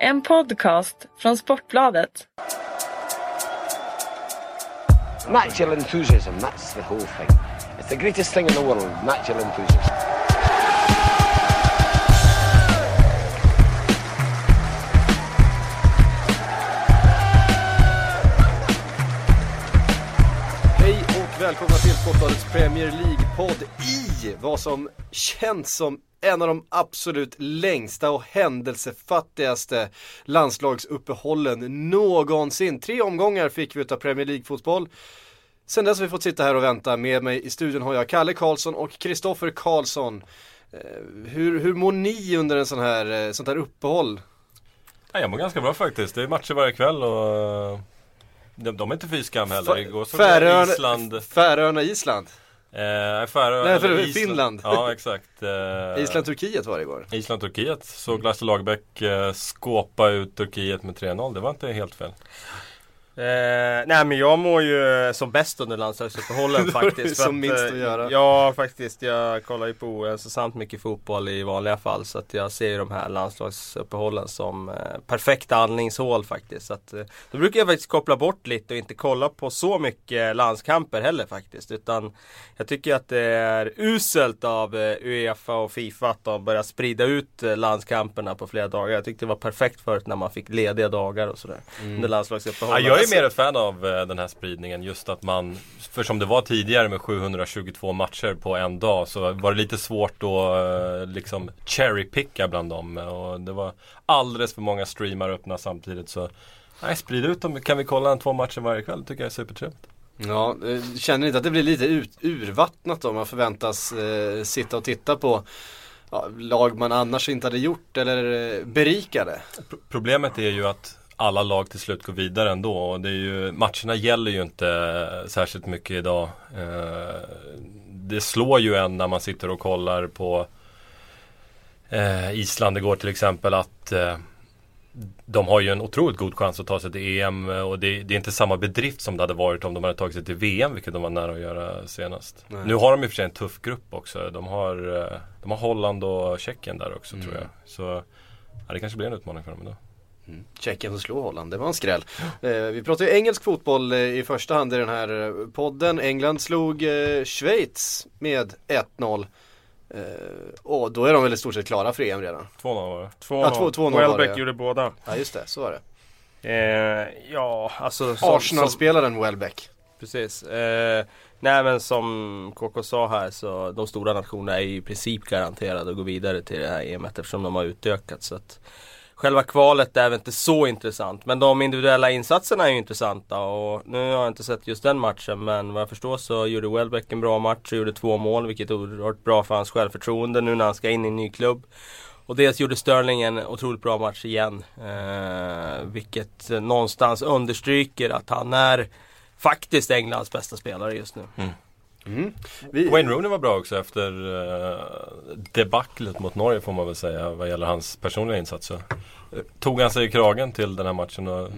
En podcast från Sportbladet. Natural enthusiasm, that's the whole thing. It's the greatest thing in the world, natural enthusiasm. Hej och välkomna till Sportbladets Premier League-podd i vad som känns som en av de absolut längsta och händelsefattigaste landslagsuppehållen någonsin. Tre omgångar fick vi utav Premier League-fotboll. Sen dess har vi fått sitta här och vänta. Med mig i studion har jag Kalle Karlsson och Kristoffer Karlsson. Eh, Hur, hur mår ni under en sån här, eh, sånt här uppehåll? Ja, jag mår ganska bra faktiskt. Det är matcher varje kväll och eh, de, de är inte fy skam heller. Igår jag Färöarna, Island. Färöarna, Island. Eh, Färö, Nej, för- eller Finland. Ja, exakt. Eh, Island, Turkiet var det igår. Island, Turkiet. Såg Lasse Lagerbäck eh, skåpa ut Turkiet med 3-0. Det var inte helt fel. Eh, nej men jag mår ju som bäst under landslagsuppehållen faktiskt. som minst eh, att göra. Ja faktiskt, jag kollar ju på ointressant mycket fotboll i vanliga fall. Så att jag ser ju de här landslagsuppehållen som eh, perfekta andningshål faktiskt. Så att, eh, då brukar jag faktiskt koppla bort lite och inte kolla på så mycket landskamper heller faktiskt. Utan jag tycker att det är uselt av eh, Uefa och Fifa att de börjar sprida ut eh, landskamperna på flera dagar. Jag tyckte det var perfekt förut när man fick lediga dagar och sådär. Mm. Under Ja, landslagsuppehållen. är Alltså- mer ett fan av eh, den här spridningen. Just att man, för som det var tidigare med 722 matcher på en dag så var det lite svårt att eh, liksom cherrypicka bland dem. Och det var alldeles för många streamar öppna samtidigt. Så nej, sprid ut dem. Kan vi kolla en två matcher varje kväll? tycker jag är supertrevligt. Ja, eh, känner inte att det blir lite ut, urvattnat då? Man förväntas eh, sitta och titta på ja, lag man annars inte hade gjort eller berikade. Pro- Problemet är ju att alla lag till slut går vidare ändå. Och det är ju, matcherna gäller ju inte särskilt mycket idag. Eh, det slår ju en när man sitter och kollar på eh, Island igår till exempel att eh, de har ju en otroligt god chans att ta sig till EM och det, det är inte samma bedrift som det hade varit om de hade tagit sig till VM vilket de var nära att göra senast. Nej. Nu har de i och för sig en tuff grupp också. De har, de har Holland och Tjeckien där också tror jag. Så ja, det kanske blir en utmaning för dem idag. Tjeckien som slår Holland, det var en skräll. Eh, vi pratar ju engelsk fotboll eh, i första hand i den här eh, podden. England slog eh, Schweiz med 1-0. Eh, och då är de väl i stort sett klara för EM redan. 2-0 var det. 2-0. Ja, två- 2-0 var det, Welbeck ja. gjorde båda. Ja just det, så var det. Eh, ja, alltså Arsenal-spelaren Welbeck. Precis. Eh, nej men som KK sa här så de stora nationerna är ju i princip garanterade att gå vidare till det här EMet eftersom de har utökat. Så att Själva kvalet är väl inte så intressant men de individuella insatserna är ju intressanta och nu har jag inte sett just den matchen men vad jag förstår så gjorde Welbeck en bra match och gjorde två mål vilket är oerhört bra för hans självförtroende nu när han ska in i en ny klubb. Och dels gjorde Sterling en otroligt bra match igen. Eh, vilket någonstans understryker att han är faktiskt Englands bästa spelare just nu. Mm. Vi, Wayne Rooney var bra också efter uh, debaclet mot Norge får man väl säga vad gäller hans personliga insatser. Eh, Tog han sig i kragen till den här matchen och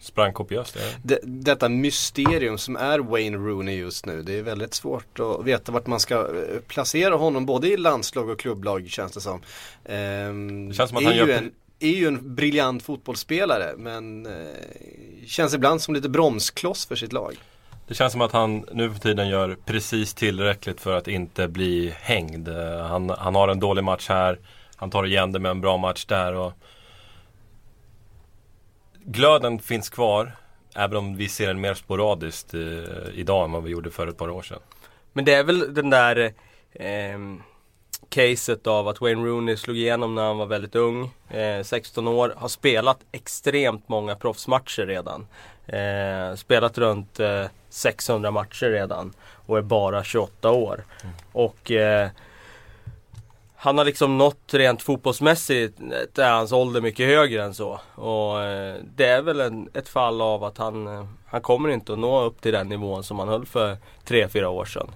sprang kopiöst. Det, detta mysterium som är Wayne Rooney just nu. Det är väldigt svårt att veta vart man ska eh, placera honom både i landslag och klubblag känns det som. Ehm, Det känns som att han gör- en, är ju en briljant fotbollsspelare men eh, känns ibland som lite bromskloss för sitt lag. Det känns som att han nu för tiden gör precis tillräckligt för att inte bli hängd. Han, han har en dålig match här. Han tar igen det med en bra match där. Och glöden finns kvar. Även om vi ser den mer sporadiskt eh, idag än vad vi gjorde för ett par år sedan. Men det är väl den där eh, caset av att Wayne Rooney slog igenom när han var väldigt ung. Eh, 16 år, har spelat extremt många proffsmatcher redan. Eh, spelat runt eh, 600 matcher redan och är bara 28 år. Och eh, han har liksom nått rent fotbollsmässigt är hans ålder mycket högre än så. Och eh, det är väl en, ett fall av att han, eh, han kommer inte att nå upp till den nivån som han höll för 3-4 år sedan.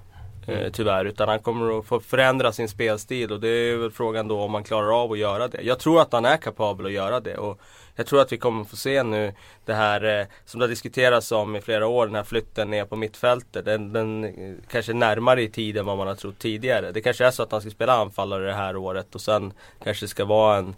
Eh, tyvärr, utan han kommer att få förändra sin spelstil och det är väl frågan då om han klarar av att göra det. Jag tror att han är kapabel att göra det och jag tror att vi kommer få se nu det här eh, som det har diskuterats om i flera år, den här flytten ner på mittfältet. Den, den eh, kanske är närmare i tid än vad man har trott tidigare. Det kanske är så att han ska spela anfallare det här året och sen kanske ska vara en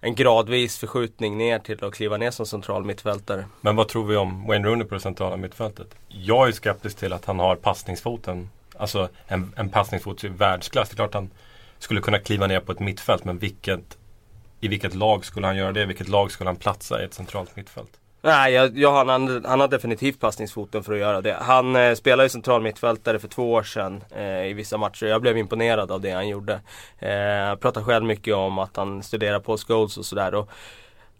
en gradvis förskjutning ner till att kliva ner som central mittfältare. Men vad tror vi om Wayne Rooney på det centrala mittfältet? Jag är skeptisk till att han har passningsfoten. Alltså en, en passningsfot i världsklass. Det är klart han skulle kunna kliva ner på ett mittfält men vilket, i vilket lag skulle han göra det? Vilket lag skulle han platsa i ett centralt mittfält? Nej, jag, jag, han, han har definitivt passningsfoten för att göra det. Han eh, spelade ju central mittfältare för två år sedan eh, i vissa matcher. Jag blev imponerad av det han gjorde. Eh, pratar själv mycket om att han studerar på Scholes och sådär.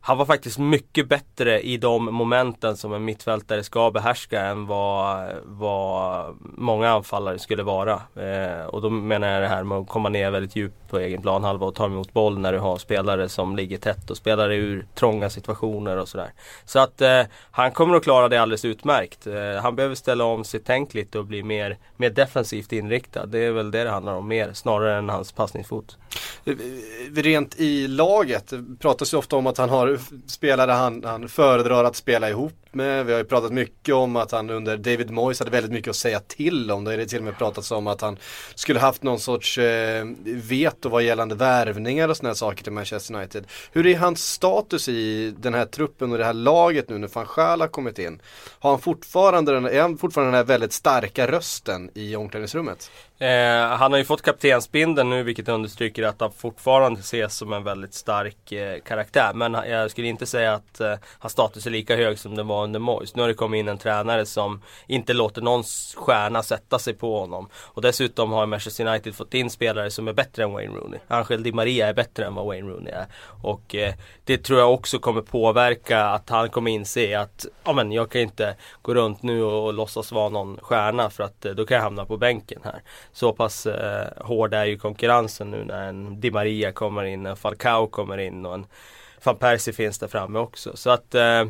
Han var faktiskt mycket bättre i de momenten som en mittfältare ska behärska än vad, vad många anfallare skulle vara. Eh, och då menar jag det här med att komma ner väldigt djupt på egen planhalva och ta emot boll när du har spelare som ligger tätt och spelare ur trånga situationer och sådär. Så att eh, han kommer att klara det alldeles utmärkt. Eh, han behöver ställa om sitt tänk lite och bli mer, mer defensivt inriktad. Det är väl det det handlar om mer, snarare än hans passningsfot. Eh, eh, rent i laget pratas ju ofta om att han har spelare han, han föredrar att spela ihop med. Vi har ju pratat mycket om att han under David Moyes hade väldigt mycket att säga till om. Det är det till och med pratats om att han skulle haft någon sorts eh, veto vad gällande värvningar och sådana saker till Manchester United. Hur är hans status i den här truppen och det här laget nu när van Schaal har kommit in? Har han fortfarande den, är han fortfarande den här väldigt starka rösten i omklädningsrummet? Eh, han har ju fått kaptensbindeln nu vilket understryker att han fortfarande ses som en väldigt stark eh, karaktär. Men jag skulle inte säga att eh, hans status är lika hög som den var under Moyes. Nu har det kommit in en tränare som inte låter någon stjärna sätta sig på honom. Och dessutom har Manchester United fått in spelare som är bättre än Wayne Rooney. Angel Di Maria är bättre än vad Wayne Rooney är. Och eh, det tror jag också kommer påverka att han kommer inse att ja, men jag kan inte gå runt nu och, och låtsas vara någon stjärna för att eh, då kan jag hamna på bänken här. Så pass eh, hård är ju konkurrensen nu när en Di Maria kommer in, en Falcao kommer in och en van Persie finns där framme också. Så att eh,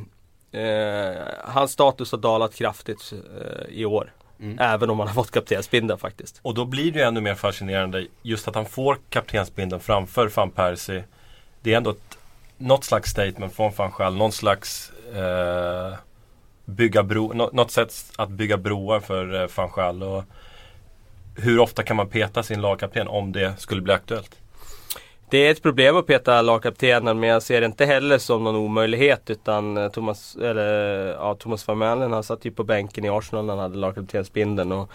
eh, hans status har dalat kraftigt eh, i år. Mm. Även om han har fått kaptensbindeln faktiskt. Och då blir det ju ännu mer fascinerande just att han får kaptensbindeln framför van Persie. Det är ändå ett, något slags statement från van Schaal, någon slags eh, bygga bro, något sätt att bygga broar för eh, van Schaal. Och hur ofta kan man peta sin lagkapten om det skulle bli aktuellt? Det är ett problem att peta lagkaptenen men jag ser det inte heller som någon omöjlighet utan eh, Thomas, eller, ja, Thomas Vermaelen han satt ju på bänken i Arsenal när han hade lagkaptensbindeln. Och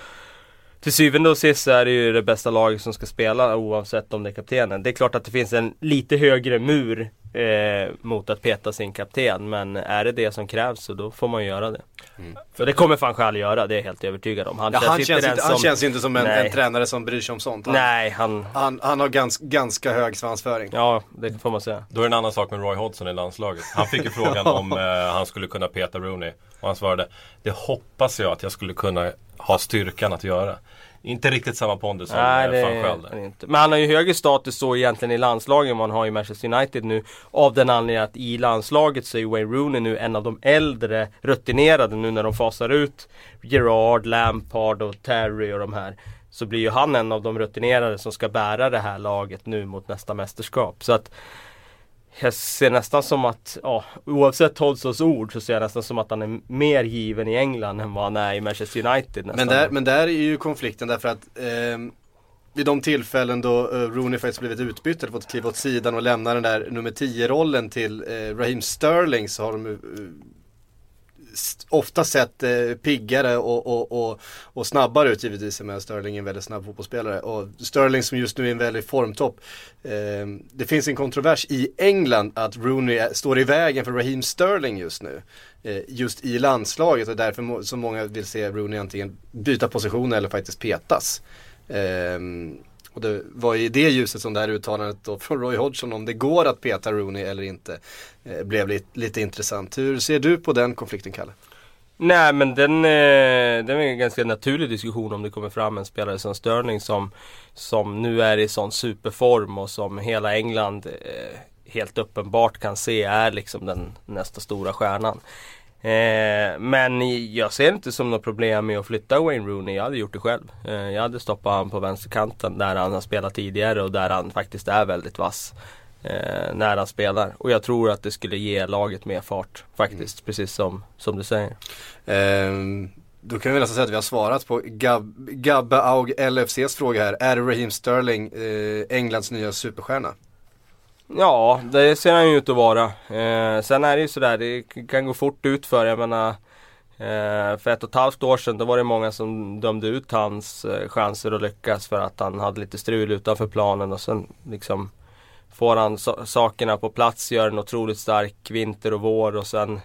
till syvende och sist så är det ju det bästa laget som ska spela oavsett om det är kaptenen. Det är klart att det finns en lite högre mur eh, mot att peta sin kapten. Men är det det som krävs så då får man göra det. Mm. För det kommer fan själv göra, det är jag helt övertygad om. Han, ja, känns, han, känns inte, som, han känns inte som en, en, tränare som bryr sig om sånt. Han, nej, han... Han, han har gans, ganska hög svansföring. Ja, det får man säga. Då är det en annan sak med Roy Hodgson i landslaget. Han fick ju frågan om eh, han skulle kunna peta Rooney. Och han svarade, det hoppas jag att jag skulle kunna ha styrkan att göra. Inte riktigt samma pondus som Nej, eh, det van Schaal. Inte. Men han har ju högre status så egentligen i landslaget än vad han har i Manchester United nu. Av den anledningen att i landslaget så är Wayne Rooney nu en av de äldre rutinerade nu när de fasar ut Gerard, Lampard och Terry och de här. Så blir ju han en av de rutinerade som ska bära det här laget nu mot nästa mästerskap. Så att jag ser nästan som att, ja, oavsett Hodgsons ord så ser jag nästan som att han är mer given i England än vad han är i Manchester United. Nästan. Men där, men där är ju konflikten därför att eh, vid de tillfällen då uh, Rooney faktiskt blivit utbytt eller fått kliva åt sidan och lämna den där nummer 10-rollen till eh, Raheem Sterling så har de uh, ofta sett eh, piggare och, och, och, och, snabbare ut givetvis. Men Sterling är en väldigt snabb fotbollsspelare. Och Sterling som just nu är en väldigt formtopp. Eh, det finns en kontrovers i England att Rooney står i vägen för Raheem Sterling just nu. Eh, just i landslaget och därför så många vill se Rooney antingen byta position eller faktiskt petas. Eh, och det var i det ljuset som det här uttalandet då från Roy Hodgson om det går att peta Rooney eller inte eh, blev lite, lite intressant. Hur ser du på den konflikten Kalle? Nej men den, eh, den är en ganska naturlig diskussion om det kommer fram en spelare som Sterling som, som nu är i sån superform och som hela England eh, helt uppenbart kan se är liksom den nästa stora stjärnan. Eh, men jag ser inte som något problem med att flytta Wayne Rooney. Jag hade gjort det själv. Eh, jag hade stoppat honom på vänsterkanten där han har spelat tidigare och där han faktiskt är väldigt vass. Eh, när han spelar. Och jag tror att det skulle ge laget mer fart faktiskt. Mm. Precis som, som du säger. Ehm, då kan vi nästan säga att vi har svarat på Gab Gabbe Aug LFCs fråga här. Är Raheem Sterling eh, Englands nya superstjärna? Ja, det ser han ju ut att vara. Eh, sen är det ju sådär, det kan gå fort ut för Jag menar, eh, för ett och ett halvt år sedan då var det många som dömde ut hans eh, chanser att lyckas för att han hade lite strul utanför planen och sen liksom får han so sakerna på plats, gör en otroligt stark vinter och vår och sen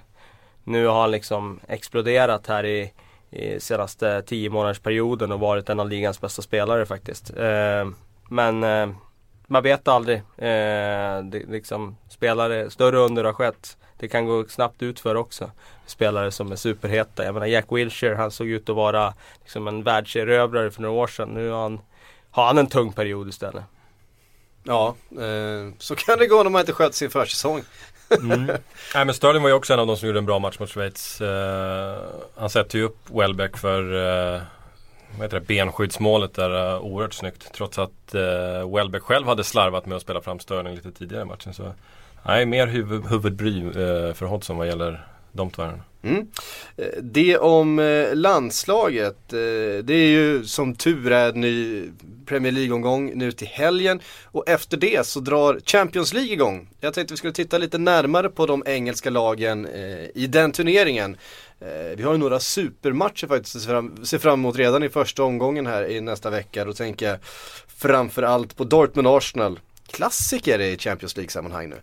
nu har han liksom exploderat här i, i senaste tio månadersperioden och varit en av ligans bästa spelare faktiskt. Eh, men eh, man vet aldrig. Eh, det, liksom, spelare, större under har skett. Det kan gå snabbt ut för också. Spelare som är superheta. Jag menar Jack Wilshere, han såg ut att vara liksom en världserövrare för några år sedan. Nu har han, har han en tung period istället. Ja, eh, så kan det gå när man inte sköter sin försäsong. Mm. Nej men Sterling var ju också en av de som gjorde en bra match mot Schweiz. Eh, han sätter ju upp Welbeck för eh, vad heter det, benskyddsmålet där uh, oerhört snyggt. Trots att uh, Welbeck själv hade slarvat med att spela fram störning lite tidigare i matchen. Så nej, mer huvud, huvudbry uh, för Hodgson vad gäller de två mm. Det om landslaget. Det är ju som tur är en ny Premier League-omgång nu till helgen. Och efter det så drar Champions League igång. Jag tänkte vi skulle titta lite närmare på de engelska lagen i den turneringen. Eh, vi har ju några supermatcher faktiskt att se fram, se fram emot redan i första omgången här i nästa vecka. Då tänker jag framförallt på Dortmund-Arsenal. Klassiker i Champions League-sammanhang nu.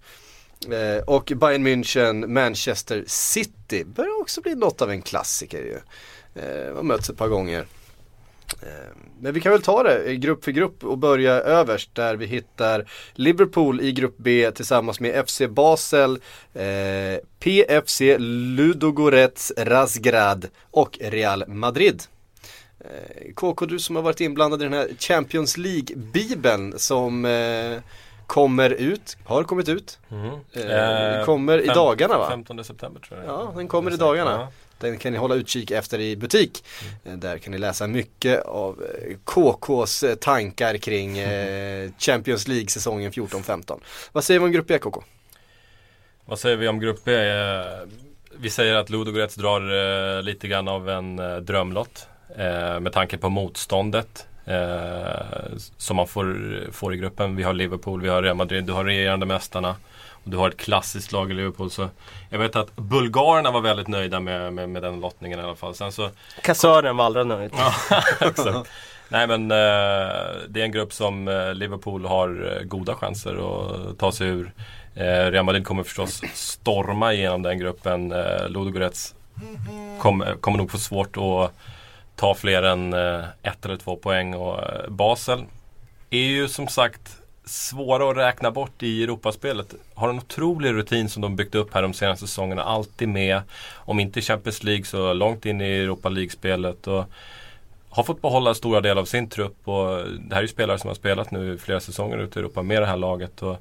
Eh, och Bayern München, Manchester City börjar också bli något av en klassiker ju. Eh, har mötts ett par gånger. Eh, men vi kan väl ta det grupp för grupp och börja överst där vi hittar Liverpool i grupp B tillsammans med FC Basel, eh, PFC Ludogorets Razgrad och Real Madrid. Eh, KK, du som har varit inblandad i den här Champions League-bibeln som eh, kommer ut, har kommit ut. Mm. Eh, kommer i dagarna va? 15 september tror jag. Ja, den kommer i dagarna. Den kan ni hålla utkik efter i butik. Mm. Där kan ni läsa mycket av eh, KKs eh, tankar kring Champions League-säsongen 14-15. Vad säger vi om Grupp B KK? Vad säger vi om Grupp B? Vi säger att Ludogorets drar lite grann av en drömlott. Med tanke på motståndet. som man får, får i gruppen. Vi har Liverpool, vi har Real Madrid, du har regerande mästarna. Du har ett klassiskt lag i Liverpool. Så jag vet att bulgarerna var väldigt nöjda med, med, med den lottningen i alla fall. Sen så... Kassören var aldrig nöjd. ja, exakt. Nej men eh, det är en grupp som eh, Liverpool har eh, goda chanser att ta sig ur. Real Madrid kommer förstås storma igenom den gruppen. Eh, Ludogorets kom, kommer nog få svårt att ta fler än ett eller två poäng. Och Basel är ju som sagt svåra att räkna bort i Europaspelet. Har en otrolig rutin som de byggt upp här de senaste säsongerna. Alltid med, om inte Champions League så långt in i Europa League-spelet. Och har fått behålla stora delar av sin trupp. Och det här är ju spelare som har spelat nu flera säsonger ute i Europa med det här laget. Och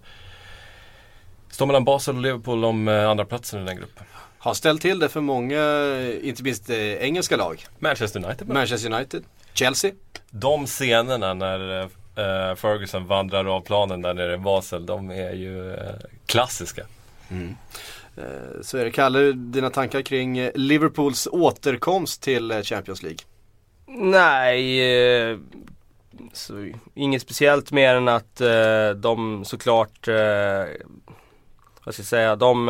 står mellan Basel och Liverpool om eh, andra platsen i den gruppen. Har ställt till det för många, inte minst eh, engelska lag. Manchester United. Manchester United. Chelsea. De scenerna när eh, uh, Ferguson vandrar av planen där nere i Basel, de är ju uh, klassiska. Mm. Uh, så är det. Kalle, dina tankar kring Liverpools återkomst till Champions League? Nej, så, inget speciellt mer än att de såklart, vad ska jag säga, de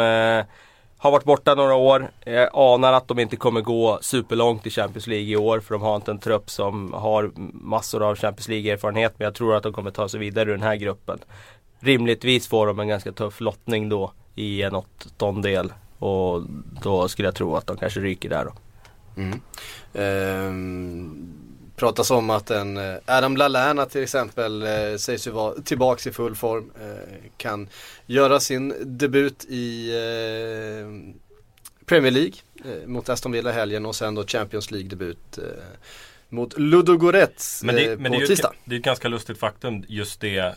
har varit borta några år. Jag anar att de inte kommer gå superlångt i Champions League i år för de har inte en trupp som har massor av Champions League-erfarenhet. Men jag tror att de kommer ta sig vidare ur den här gruppen. Rimligtvis får de en ganska tuff lottning då i en åttondel. Och då skulle jag tro att de kanske ryker där då. Mm. Um pratas om att en eh, Adam Lallana till exempel eh, sägs ju vara tillbaks i full form. Eh, kan göra sin debut i Premier League mot Aston Villa helgen och sen då Champions League-debut mot Ludogorets men det, men på det tisdag. Ett, det är ett ganska lustigt faktum just det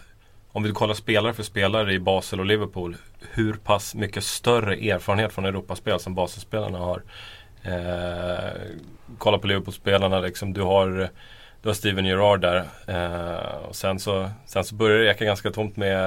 om vi kollar spelare för spelare i Basel och Liverpool. Hur pass mycket större erfarenhet från Europaspel som Baselspelarna har. Eh, kolla på Liverpool-spelarna liksom. Du har, du har Steven Gerrard där. Eh, och sen så, sen så börjar det eka ganska tomt med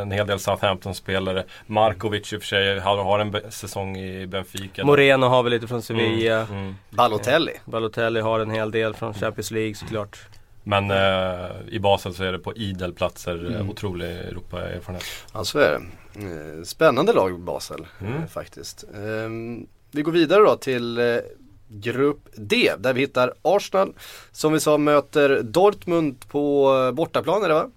en hel del Southampton-spelare. Markovic i och för sig har, har en säsong i Benfica. Moreno har väl lite från Sevilla. Mm, mm. Balotelli. Balotelli har en hel del från Champions League såklart. Men eh, i Basel så är det på idel platser Mm. mm. otrolig Europa-erfarenhet. Ja så är det. Eh, Spännande lag Basel Mm. eh, faktiskt. Ehm, vi går vidare då till eh, Grupp D där vi hittar Arsenal som vi sa möter Dortmund på eh, bortaplan är det va?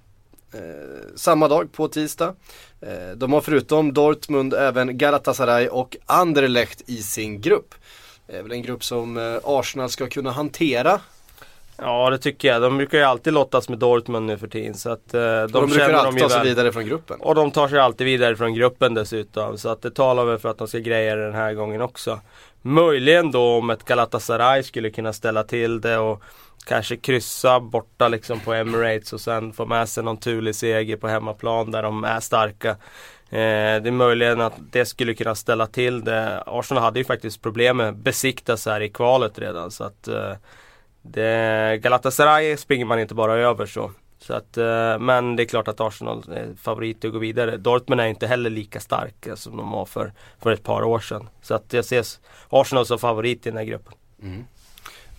Eh, samma dag på tisdag. Eh, de har förutom Dortmund även Galatasaray och Anderlecht i sin grupp. Det är väl en grupp som eh, Arsenal ska kunna hantera. Ja det tycker jag. De brukar ju alltid lottas med Dortmund nu för tiden. Så att, eh, de, De, de brukar de alltid ju ta sig vidare från gruppen. Och de tar sig alltid vidare från gruppen dessutom. Så att det talar väl för att de ska greja det den här gången också. Möjligen då om ett Galatasaray skulle kunna ställa till det och kanske kryssa borta liksom på Emirates och sen få med sig någon turlig seger på hemmaplan där de är starka. Eh, det är möjligen att det skulle kunna ställa till det. Arsenal hade ju faktiskt problem med Besiktas här i kvalet redan så att eh, det, Galatasaray springer man inte bara över så. Så att, eh, men det är klart att Arsenal är favorit att gå vidare. Dortmund är inte heller lika starka som de var för, för ett par år sedan. Så att jag ser Arsenal som favorit i den här gruppen.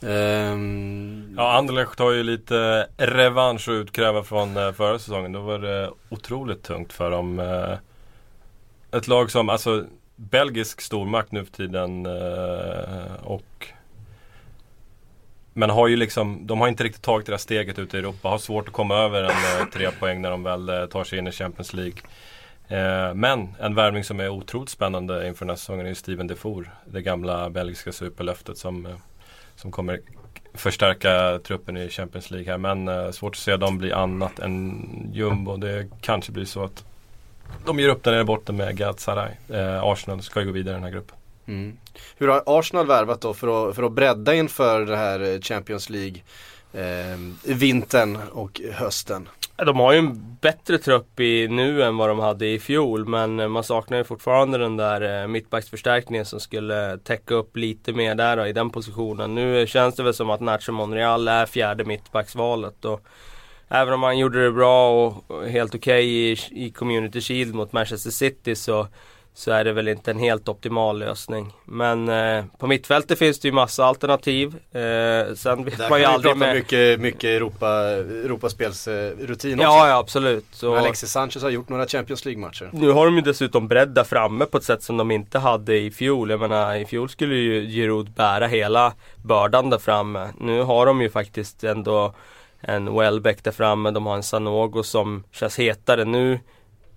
Ehm, Ja, Anderlecht har ju lite revansch att utkräva från eh, förra säsongen. Då var det otroligt tungt för dem. Eh, ett lag som, alltså belgisk stormakt nu för tiden och men har ju liksom, de har inte riktigt tagit det där steget ut i Europa. Har svårt att komma över en eh, tre poäng när de väl eh, tar sig in i Champions League. Eh, men en värvning som är otroligt spännande inför nästa säsong är ju Steven Defour. Det gamla belgiska superlöftet som, som kommer förstärka truppen i Champions League här. Men svårt att se dem bli annat än jumbo. Det kanske blir så att de ger upp där nere borta med Galatasaray. Arsenal ska ju gå vidare i den här gruppen. Mm. Hur har Arsenal värvat då för att, för att bredda inför det här Champions League eh, vintern och hösten? De har ju en bättre trupp i nu än vad de hade i fjol men man saknar ju fortfarande den där eh, mittbacksförstärkningen som skulle täcka upp lite mer där då, i den positionen. Nu känns det väl som att Nacho Monreal är fjärde mittbacksvalet och Även om han gjorde det bra och helt okej i, i Community Shield mot Manchester City så så är det väl inte en helt optimal lösning. Men eh, på mittfältet finns det ju massa alternativ. Eh, sen vet Där man ju kan aldrig med... mycket, mycket Europa, Europaspelsrutin också. Ja, ja absolut. Så... Men Alexis Sanchez har gjort några Champions League-matcher. Nu har de ju dessutom bredd där framme på ett sätt som de inte hade i fjol. Jag menar i fjol skulle ju Giroud bära hela bördan där framme. Nu har de ju faktiskt ändå en Welbeck där framme. De har en Sanogo som känns hetare nu.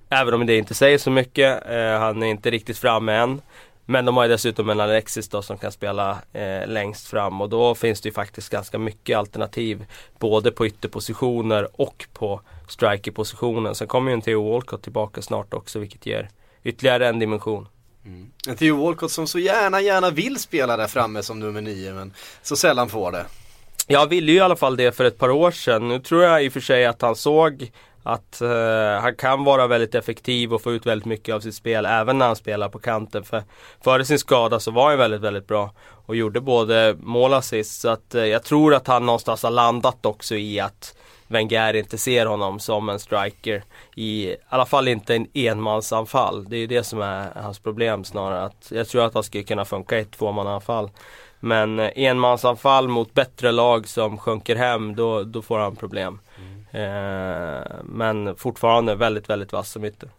Även om det inte säger så mycket. Eh, han är inte riktigt framme än. Men de har ju dessutom en Alexis då som kan spela eh, längst fram och då finns det ju faktiskt ganska mycket alternativ. Både på ytterpositioner och på strikerpositionen. Sen kommer ju en Theo Walcott tillbaka snart också vilket ger ytterligare en dimension. En Theo Walcott som så gärna, gärna vill spela där framme som nummer nio men så sällan får det. Jag ville ju i alla fall det för ett par år sedan. Nu tror jag i och för sig att han såg att eh, han kan vara väldigt effektiv och få ut väldigt mycket av sitt spel även när han spelar på kanten. För före sin skada så var han väldigt, väldigt bra och gjorde både mål och assist. Så att eh, jag tror att han någonstans har landat också i att Wenger inte ser honom som en striker. I, i alla fall inte en enmansanfall. Det är ju det som är hans problem snarare. Att jag tror att han skulle kunna funka i ett tvåmannaanfall. Men eh, enmansanfall mot bättre lag som sjunker hem, då, då får han problem. Mm. Eh, men fortfarande väldigt, väldigt vass som ytter.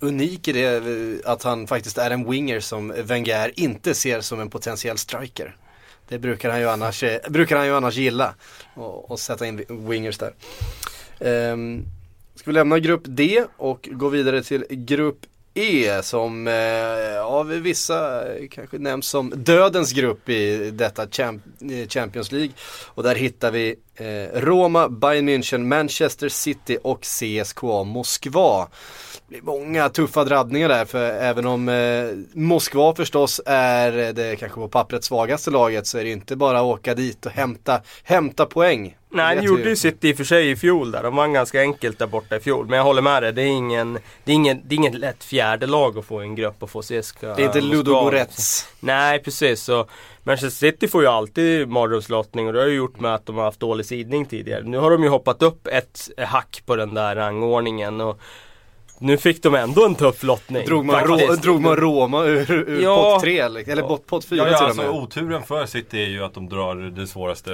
Unik i det eh, att han faktiskt är en winger som Wenger inte ser som en potentiell striker. Det brukar han ju annars, eh, brukar han ju annars gilla. Och, och sätta in wingers där. Ehm, ska vi lämna grupp D och gå vidare till grupp E som eh, av vissa eh, kanske nämns som dödens grupp i detta champ Champions League. Och där hittar vi eh, Roma, Bayern München, Manchester City och CSKA Moskva. Det blir många tuffa drabbningar där för även om eh, Moskva förstås är det kanske på pappret svagaste laget så är det inte bara att åka dit och hämta, hämta poäng. Nej, det gjorde ju City i och för sig i fjol där. De vann ganska enkelt där borta i fjol. Men jag håller med dig, det är ingen, det är ingen, det är ingen lätt fjärde lag att få i en grupp och få CSKA Det är inte. Ludogorets. Nej, precis. Så Manchester City får ju alltid mardrömslottning och det har ju gjort med att de har haft dålig sidning tidigare. Nu har de ju hoppat upp ett hack på den där rangordningen och nu fick de ändå en tuff lottning. Drog man, Rå, drog man Roma ur, ur Ja. pott 3 eller pott, pott 4 Ja, ja till och alltså med. oturen för City är ju att de drar det svåraste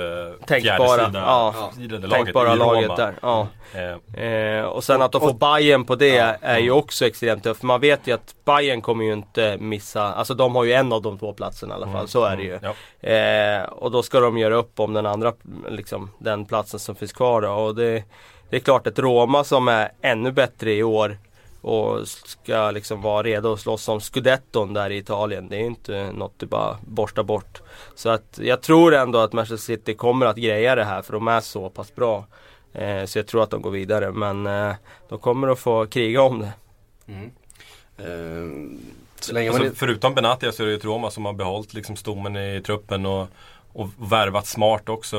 Tänkbara, ja. laget Tänkbara i laget Roma. där. Ja. Eh, Eh, och sen att de får Bayern på det är ju också extremt tufft. Man vet ju att Bayern kommer ju inte missa, alltså de har ju en av de två platserna i alla fall, så är det ju. ja. Eh, och då ska de göra upp om den andra, liksom den platsen som finns kvar då. Och det, det är klart ett Roma som är ännu bättre i år och ska liksom vara redo att slåss om scudetton där i Italien. Det är inte något du bara borstar bort. Så att jag tror ändå att Manchester City kommer att greja det här för de är så pass bra. Eh, så jag tror att de går vidare men eh, de kommer att få kriga om det. Eh, så länge man Alltså, inte... förutom Benatia så är det ju ett Roma som har behållit liksom stommen i truppen och, och värvat smart också.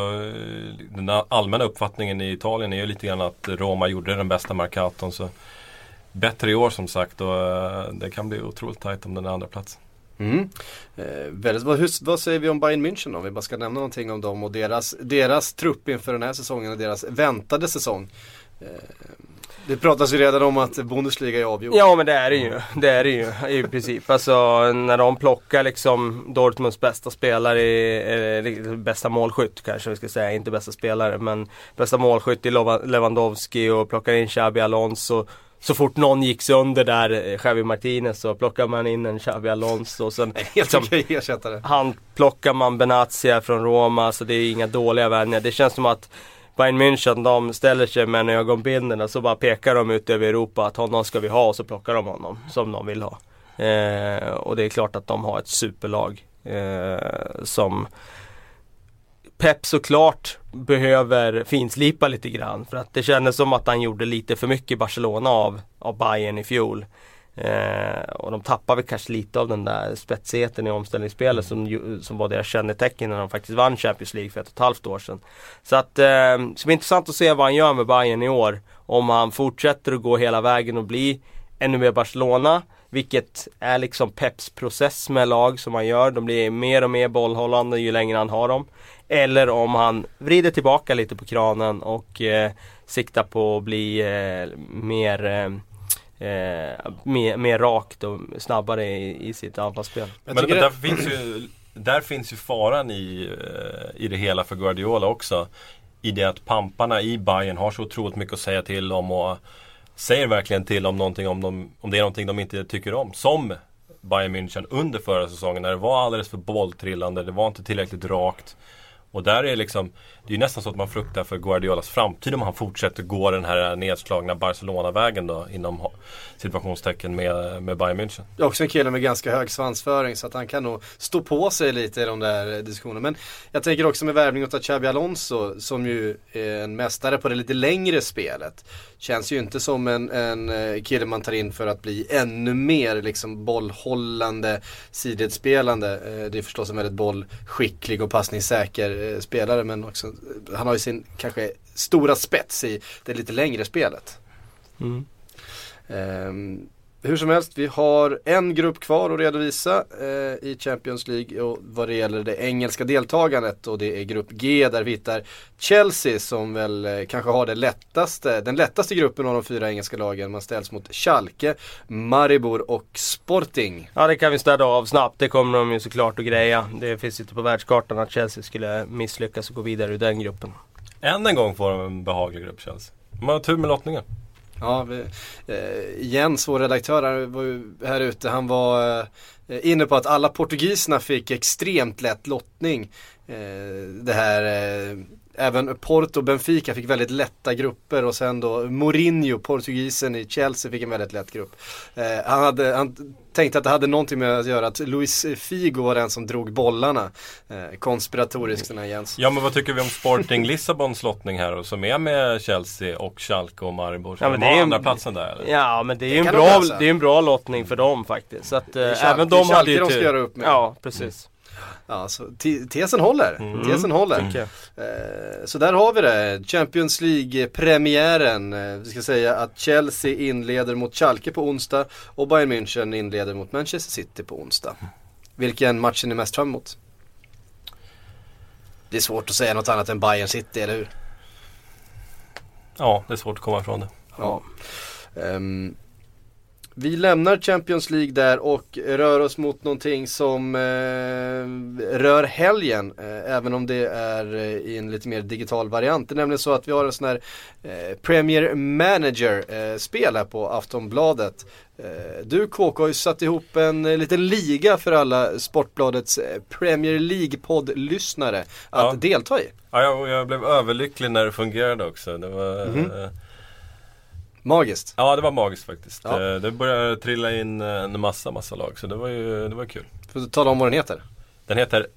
Den allmänna uppfattningen i Italien är ju lite grann att Roma gjorde den bästa markaton. Så bättre i år som sagt och eh, det kan bli otroligt tajt om den andra platsen. Mm. Eh, väldigt, vad, hur, vad säger vi om Bayern München då? Om vi bara ska nämna någonting om dem och deras, deras trupp inför den här säsongen och deras väntade säsong. Eh, det pratas ju redan om att Bundesliga är avgjord. Ja men det är det ju. Det är det ju i princip. Alltså när de plockar liksom Dortmunds bästa spelare, i, bästa målskytt kanske vi ska säga, inte bästa spelare men bästa målskytt i Lewandowski och plockar in Xabi Alonso. Så fort någon gick sönder där, eh, Xavi Martinez, så plockar man in en Xabi Alonso och sen Helt liksom, okej ersättare. han plockar man Benatia från Roma, så det är inga dåliga vänner. Det känns som att Bayern München, de ställer sig med ögonbindeln och så bara pekar de ut över Europa att honom ska vi ha och så plockar de honom som de vill ha. Eh, och det är klart att de har ett superlag eh, som Pep såklart behöver finslipa lite grann för att det kändes som att han gjorde lite för mycket Barcelona av, av Bayern i fjol. Eh, och de tappar väl kanske lite av den där spetsigheten i omställningsspelet som, som var deras kännetecken när de faktiskt vann Champions League för ett och ett halvt år sedan. Så att eh, det ska bli intressant att se vad han gör med Bayern i år. Om han fortsätter att gå hela vägen och bli ännu mer Barcelona. Vilket är liksom Peps process med lag som han gör. De blir mer och mer bollhållande ju längre han har dem. Eller om han vrider tillbaka lite på kranen och eh, siktar på att bli eh, mer eh, Eh, mer, mer rakt och snabbare i, i sitt anfallsspel. Men, men det- där, finns ju, där finns ju faran i, eh, i det hela för Guardiola också. I det att pamparna i Bayern har så otroligt mycket att säga till om och säger verkligen till om någonting om, de, om det är någonting de inte tycker om. Som Bayern München under förra säsongen när det var alldeles för bolltrillande, det var inte tillräckligt rakt. Och där är liksom, det är ju nästan så att man fruktar för Guardiolas framtid om han fortsätter gå den här nedslagna Barcelona-vägen då inom situationstecken med, med Bayern München. Det är också en kille med ganska hög svansföring så att han kan nog stå på sig lite i de där diskussionerna. Men jag tänker också med värvning av Xabi Alonso som ju är en mästare på det lite längre spelet. Känns ju inte som en, en eh, kille man tar in för att bli ännu mer liksom bollhållande, sidledsspelande. Eh, det är förstås en väldigt bollskicklig och passningssäker eh, spelare men också, han har ju sin kanske stora spets i det lite längre spelet. Mm. Ehm, hur som helst, vi har en grupp kvar att redovisa eh, i Champions League och vad det gäller det engelska deltagandet och det är grupp G där vi hittar Chelsea som väl eh, kanske har det lättaste, den lättaste gruppen av de fyra engelska lagen. Man ställs mot Schalke, Maribor och Sporting. Ja det kan vi städa av snabbt. Det kommer de ju såklart att greja. Det finns inte på världskartan att Chelsea skulle misslyckas och gå vidare ur den gruppen. Än en gång får de en behaglig grupp Chelsea. De har tur med lottningen. Ja, vi, eh, Jens, vår redaktör här, var här ute, han var eh, inne på att alla portugiserna fick extremt lätt lottning. Eh, det här, eh, även Porto och Benfica fick väldigt lätta grupper och sen då Mourinho, portugisen i Chelsea, fick en väldigt lätt grupp. Eh, han, hade, han tänkte att det hade någonting med att göra att Luis Figo var den som drog bollarna. Eh, konspiratoriskt den här Jens. Ja men vad tycker vi om Sporting Lissabons lottning här och som är med Chelsea och Schalke och Maribor? Ja, men det är ju- andra platsen där eller? Ja men det är ju en bra, det är en bra lottning för dem faktiskt. Så att, eh, är Schalke- även de hade ju de ska göra upp med. Ja precis. Ja, så te- tesen håller. Tesen håller. Tycker jag. Eh, Så där har vi det. Champions League-premiären. Eh, Vi ska säga att Chelsea inleder mot Schalke på onsdag och Bayern München inleder mot Manchester City på onsdag. Vilken match är ni mest fram emot? Det är svårt att säga något annat än Bayern City, eller hur? Ja, det är svårt att komma ifrån det. Ja. Ehm, Vi lämnar Champions League där och rör oss mot någonting som eh, rör helgen. Eh, även om det är eh, i en lite mer digital variant. Det är nämligen så att vi har en sån här eh, Premier Manager-spel här på Aftonbladet. Eh, du KK har ju satt ihop en eh, liten liga för alla Sportbladets Premier League-poddlyssnare att Ja. delta i. Ja, jag, jag blev överlycklig när det fungerade också. Det var, Mhm. eh, Magiskt. ja, det var magiskt faktiskt. Ja. Eh, Det började trilla in eh, en massa, massa lag. Så det var ju det var kul. Får du tala om vad den heter? Den heter,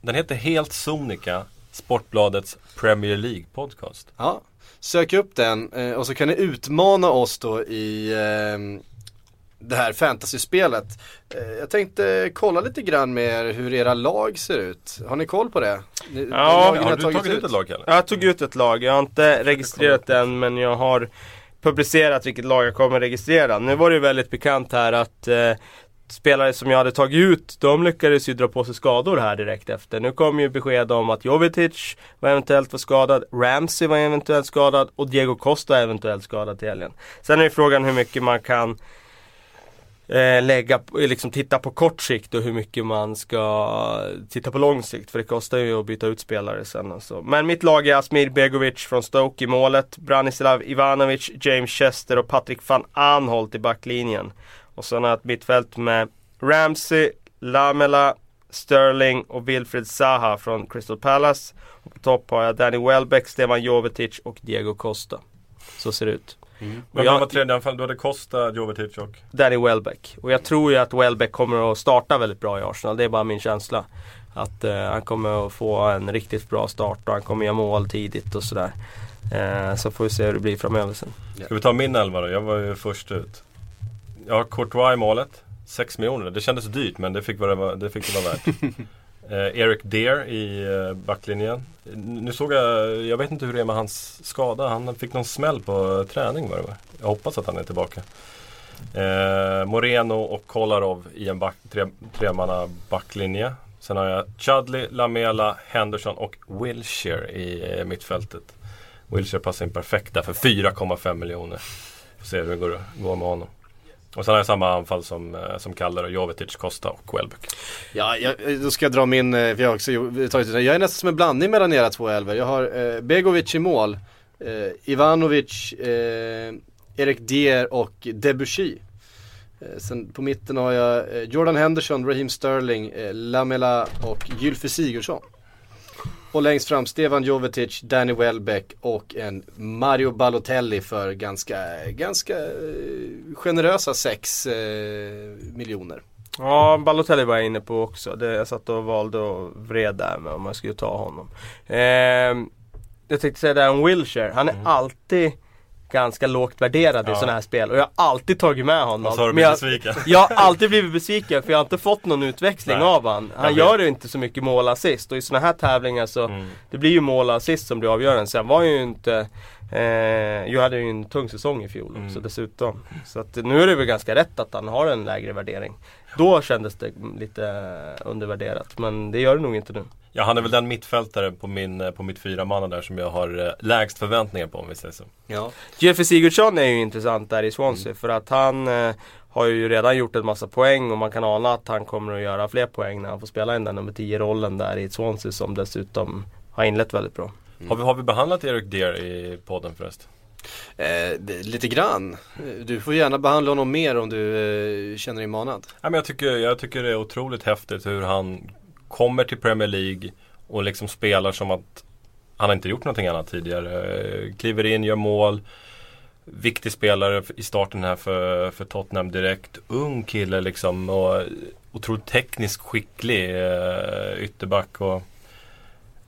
den heter helt sonika Sportbladets Premier League podcast. Ja, sök upp den eh, och så kan ni utmana oss då i det här fantasyspelet. Jag tänkte kolla lite grann med er hur era lag ser ut. Har ni koll på det? Ni, Ja, Har du tagit ut ett lag Kalle? Jag tog ut ett lag, jag har inte registrerat den men jag har publicerat vilket lag jag kommer registrera. Nu var det ju väldigt bekant här att eh, spelare som jag hade tagit ut, de lyckades ju dra på sig skador här direkt efter. Nu kom ju besked om att Jovetic var eventuellt var skadad, Ramsey var eventuellt skadad och Diego Costa är eventuellt skadad till helgen. Sen är ju frågan hur mycket man kan eh, lägga, liksom titta på kort sikt och hur mycket man ska titta på lång sikt. För det kostar ju att byta ut spelare sen. Alltså. Men mitt lag är Asmir Begovic från Stoke i målet. Branislav Ivanovic, James Chester och Patrik van Anholt i backlinjen. Och sen har jag ett mittfält med Ramsey, Lamela, Sterling och Wilfred Zaha från Crystal Palace. Och på topp har jag Danny Welbeck, Stefan Jovetic och Diego Costa. Så ser det ut. Men jag- vem var tredje anfall? Du hade Costa, Jovetic och... Danny Welbeck. Och jag tror ju att Welbeck kommer att starta väldigt bra i Arsenal. Det är bara min känsla. Att eh, han kommer att få en riktigt bra start och han kommer göra mål tidigt och sådär. Eh, så får vi se hur det blir framöver sen. Ska vi ta min elva då? Jag var ju först ut. Jag har Courtois i målet. 6 miljoner. Det kändes dyrt men det fick, vad det, var, det, fick det vara värt. eh, Eric Deer i eh, backlinjen. Nu såg jag, jag vet inte hur det är med hans skada. Han fick någon smäll på eh, träning var det var. Jag hoppas att han är tillbaka. Eh, Moreno och Kolarov i en back, tre, tremanna backlinje. Sen har jag Chudley, Lamela, Henderson och Wilshire i eh, mittfältet. Wilshire passar in perfekt där för 4,5 miljoner. Får se hur det går, går med honom. Och sen har jag samma anfall som, eh, som Kaller och Jovetic, Costa och Welbeck. Ja, jag, eh, då ska jag dra min, eh, för jag har också tagit ut den. Jag är nästan som en blandning mellan era två elver. Jag har eh, Begovic i mål, eh, Ivanovic, eh, Erik Dier och Debussy. Eh, sen på mitten har jag eh, Jordan Henderson, Raheem Sterling, eh, Lamela och Gylfi Sigurdsson. Och längst fram Stefan Jovetic, Danny Welbeck och en Mario Balotelli för ganska, ganska eh, generösa 6 eh, miljoner. Ja, Balotelli var jag inne på också. Det, jag satt och valde och vred där med om jag skulle ta honom. Ehm, jag tänkte säga det här om Wilshire. Han är alltid ganska lågt värderad i Ja. sådana här spel. Och jag har alltid tagit med honom. Och så har du blivit jag, besviken. jag har alltid blivit besviken för jag har inte fått någon utväxling Nej. av han. Han gör ju inte så mycket mål och assist. Och i sådana här tävlingar så Mm. det blir ju mål och assist som blir avgörande. Sen var ju inte eh, Jag hade ju en tung säsong i fjol också Mm. dessutom. Så att nu är det väl ganska rätt att han har en lägre värdering. Då kändes det lite undervärderat men det gör det nog inte nu. Ja, han är väl den mittfältare på, min, eh, på mitt fyra manna där som jag har eh, lägst förväntningar på om vi säger så. Ja. Jeffrey Sigurdsson är ju intressant där i Swansea för att han eh, har ju redan gjort en massa poäng och man kan ana att han kommer att göra fler poäng när han får spela in den nummer 10 rollen där i Swansea som dessutom har inlett väldigt bra. Har, vi, har vi behandlat Erik Deer i podden förresten? Eh, lite grann. Du får gärna behandla honom mer om du eh, känner dig manad. Ja, men jag, tycker, jag tycker det är otroligt häftigt hur han kommer till Premier League och liksom spelar som att han har inte gjort någonting annat tidigare. Eh, kliver in, gör mål. Viktig spelare i starten här för, för Tottenham direkt. Ung kille liksom och otroligt tekniskt skicklig eh, ytterback. Och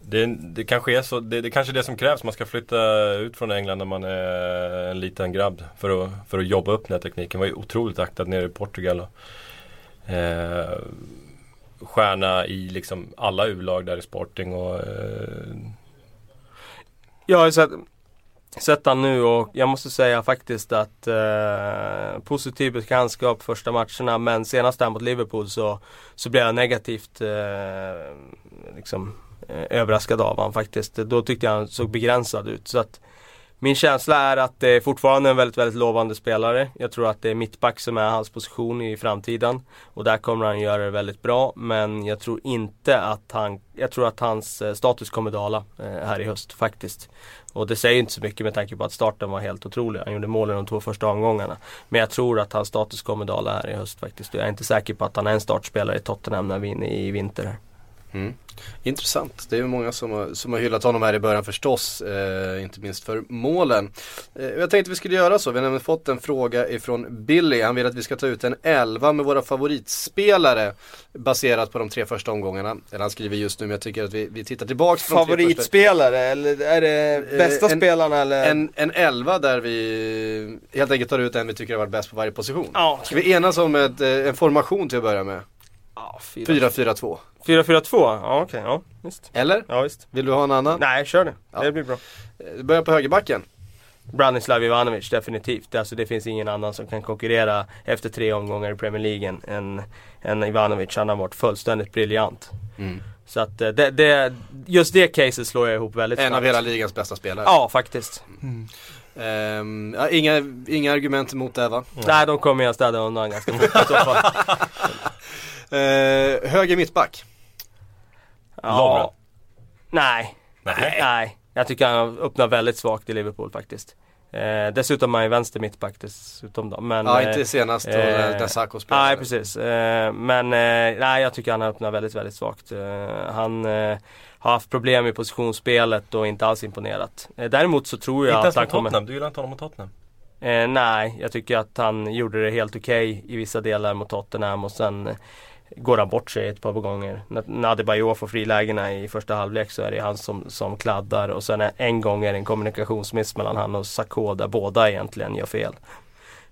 det, det kanske är så, det, det kanske är det som krävs. Man ska flytta ut från England när man är en liten grabb för att, för att jobba upp den här tekniken. Var ju otroligt aktad nere i Portugal. Och, eh, stjärna i liksom alla U-lag där i Sporting och eh, Jag har ju sett, sett han nu och jag måste säga faktiskt att eh, positiv bekantskap första matcherna men senast där mot Liverpool så, så blev jag negativt eh, liksom, Eh, överraskad av han faktiskt. Då tyckte jag han såg begränsad ut. Så att Min känsla är att det är fortfarande en väldigt, väldigt lovande spelare. Jag tror att det är mittback som är hans position i framtiden. Och där kommer han göra det väldigt bra. Men jag tror inte att han, jag tror att hans eh, status kommer dala eh, här i höst faktiskt. Och det säger inte så mycket med tanke på att starten var helt otrolig. Han gjorde mål i de två första omgångarna. Men jag tror att hans status kommer dala här i höst faktiskt. Och jag är inte säker på att han är en startspelare i Tottenham när vi är inne i vinter här. Mm. Intressant. Det är många som har, som har hyllat honom här i början förstås. Eh, inte minst för målen. Eh, jag tänkte vi skulle göra så. Vi har nämligen fått en fråga ifrån Billy. Han vill att vi ska ta ut en elva med våra favoritspelare. Baserat på de tre första omgångarna. Eller han skriver just nu men jag tycker att vi, vi tittar tillbaks på. Favoritspelare eller är det bästa Eh, en- spelarna eller? En, en elva där vi helt enkelt tar ut en vi tycker har varit bäst på varje position. Ja. Ska vi enas om ett, eh, en formation till att börja med? Ja, 4-4-2. 4-4-2, ja okej, ja visst. Eller? Ja visst. Vill du ha en annan? Nej, kör det. Ja. Det blir bra. Eh, Vi börjar på högerbacken. Branislav Ivanovic, definitivt. Alltså det finns ingen annan som kan konkurrera efter tre omgångar i Premier League än, än, Ivanovic. Han har varit fullständigt briljant. Mm. Så att eh, det, det, just det caset slår jag ihop väldigt En av snabbt. hela ligans bästa spelare. Ja, faktiskt. Ehm, ja, inga, inga argument emot det va? Nej, de kommer jag städa undan ganska fort i så fall. Eh, höger mittback. Lovren. Nej, Nej. nej. Jag tycker han öppnar väldigt svagt i Liverpool faktiskt. Eh, dessutom är han ju vänster mittback dessutom då. Men, Ja, eh, inte senast då eh, när Sacco spelade. Nej precis. Eh, men eh, nej jag tycker han har öppnat väldigt, väldigt svagt. Eh, han eh, har haft problem i positionsspelet och inte alls imponerat. Eh, däremot så tror jag Inte att ens han kommer... Tottenham, du gillar inte honom mot Tottenham? Eh, nej, jag tycker att han gjorde det helt okej i vissa delar mot Tottenham och sen eh, går han bort sig ett par gånger. När- När Adebayor får frilägena i första halvlek så är det han som, som kladdar och sen är- en gång är det en kommunikationsmiss mellan han och Sakho där båda egentligen gör fel.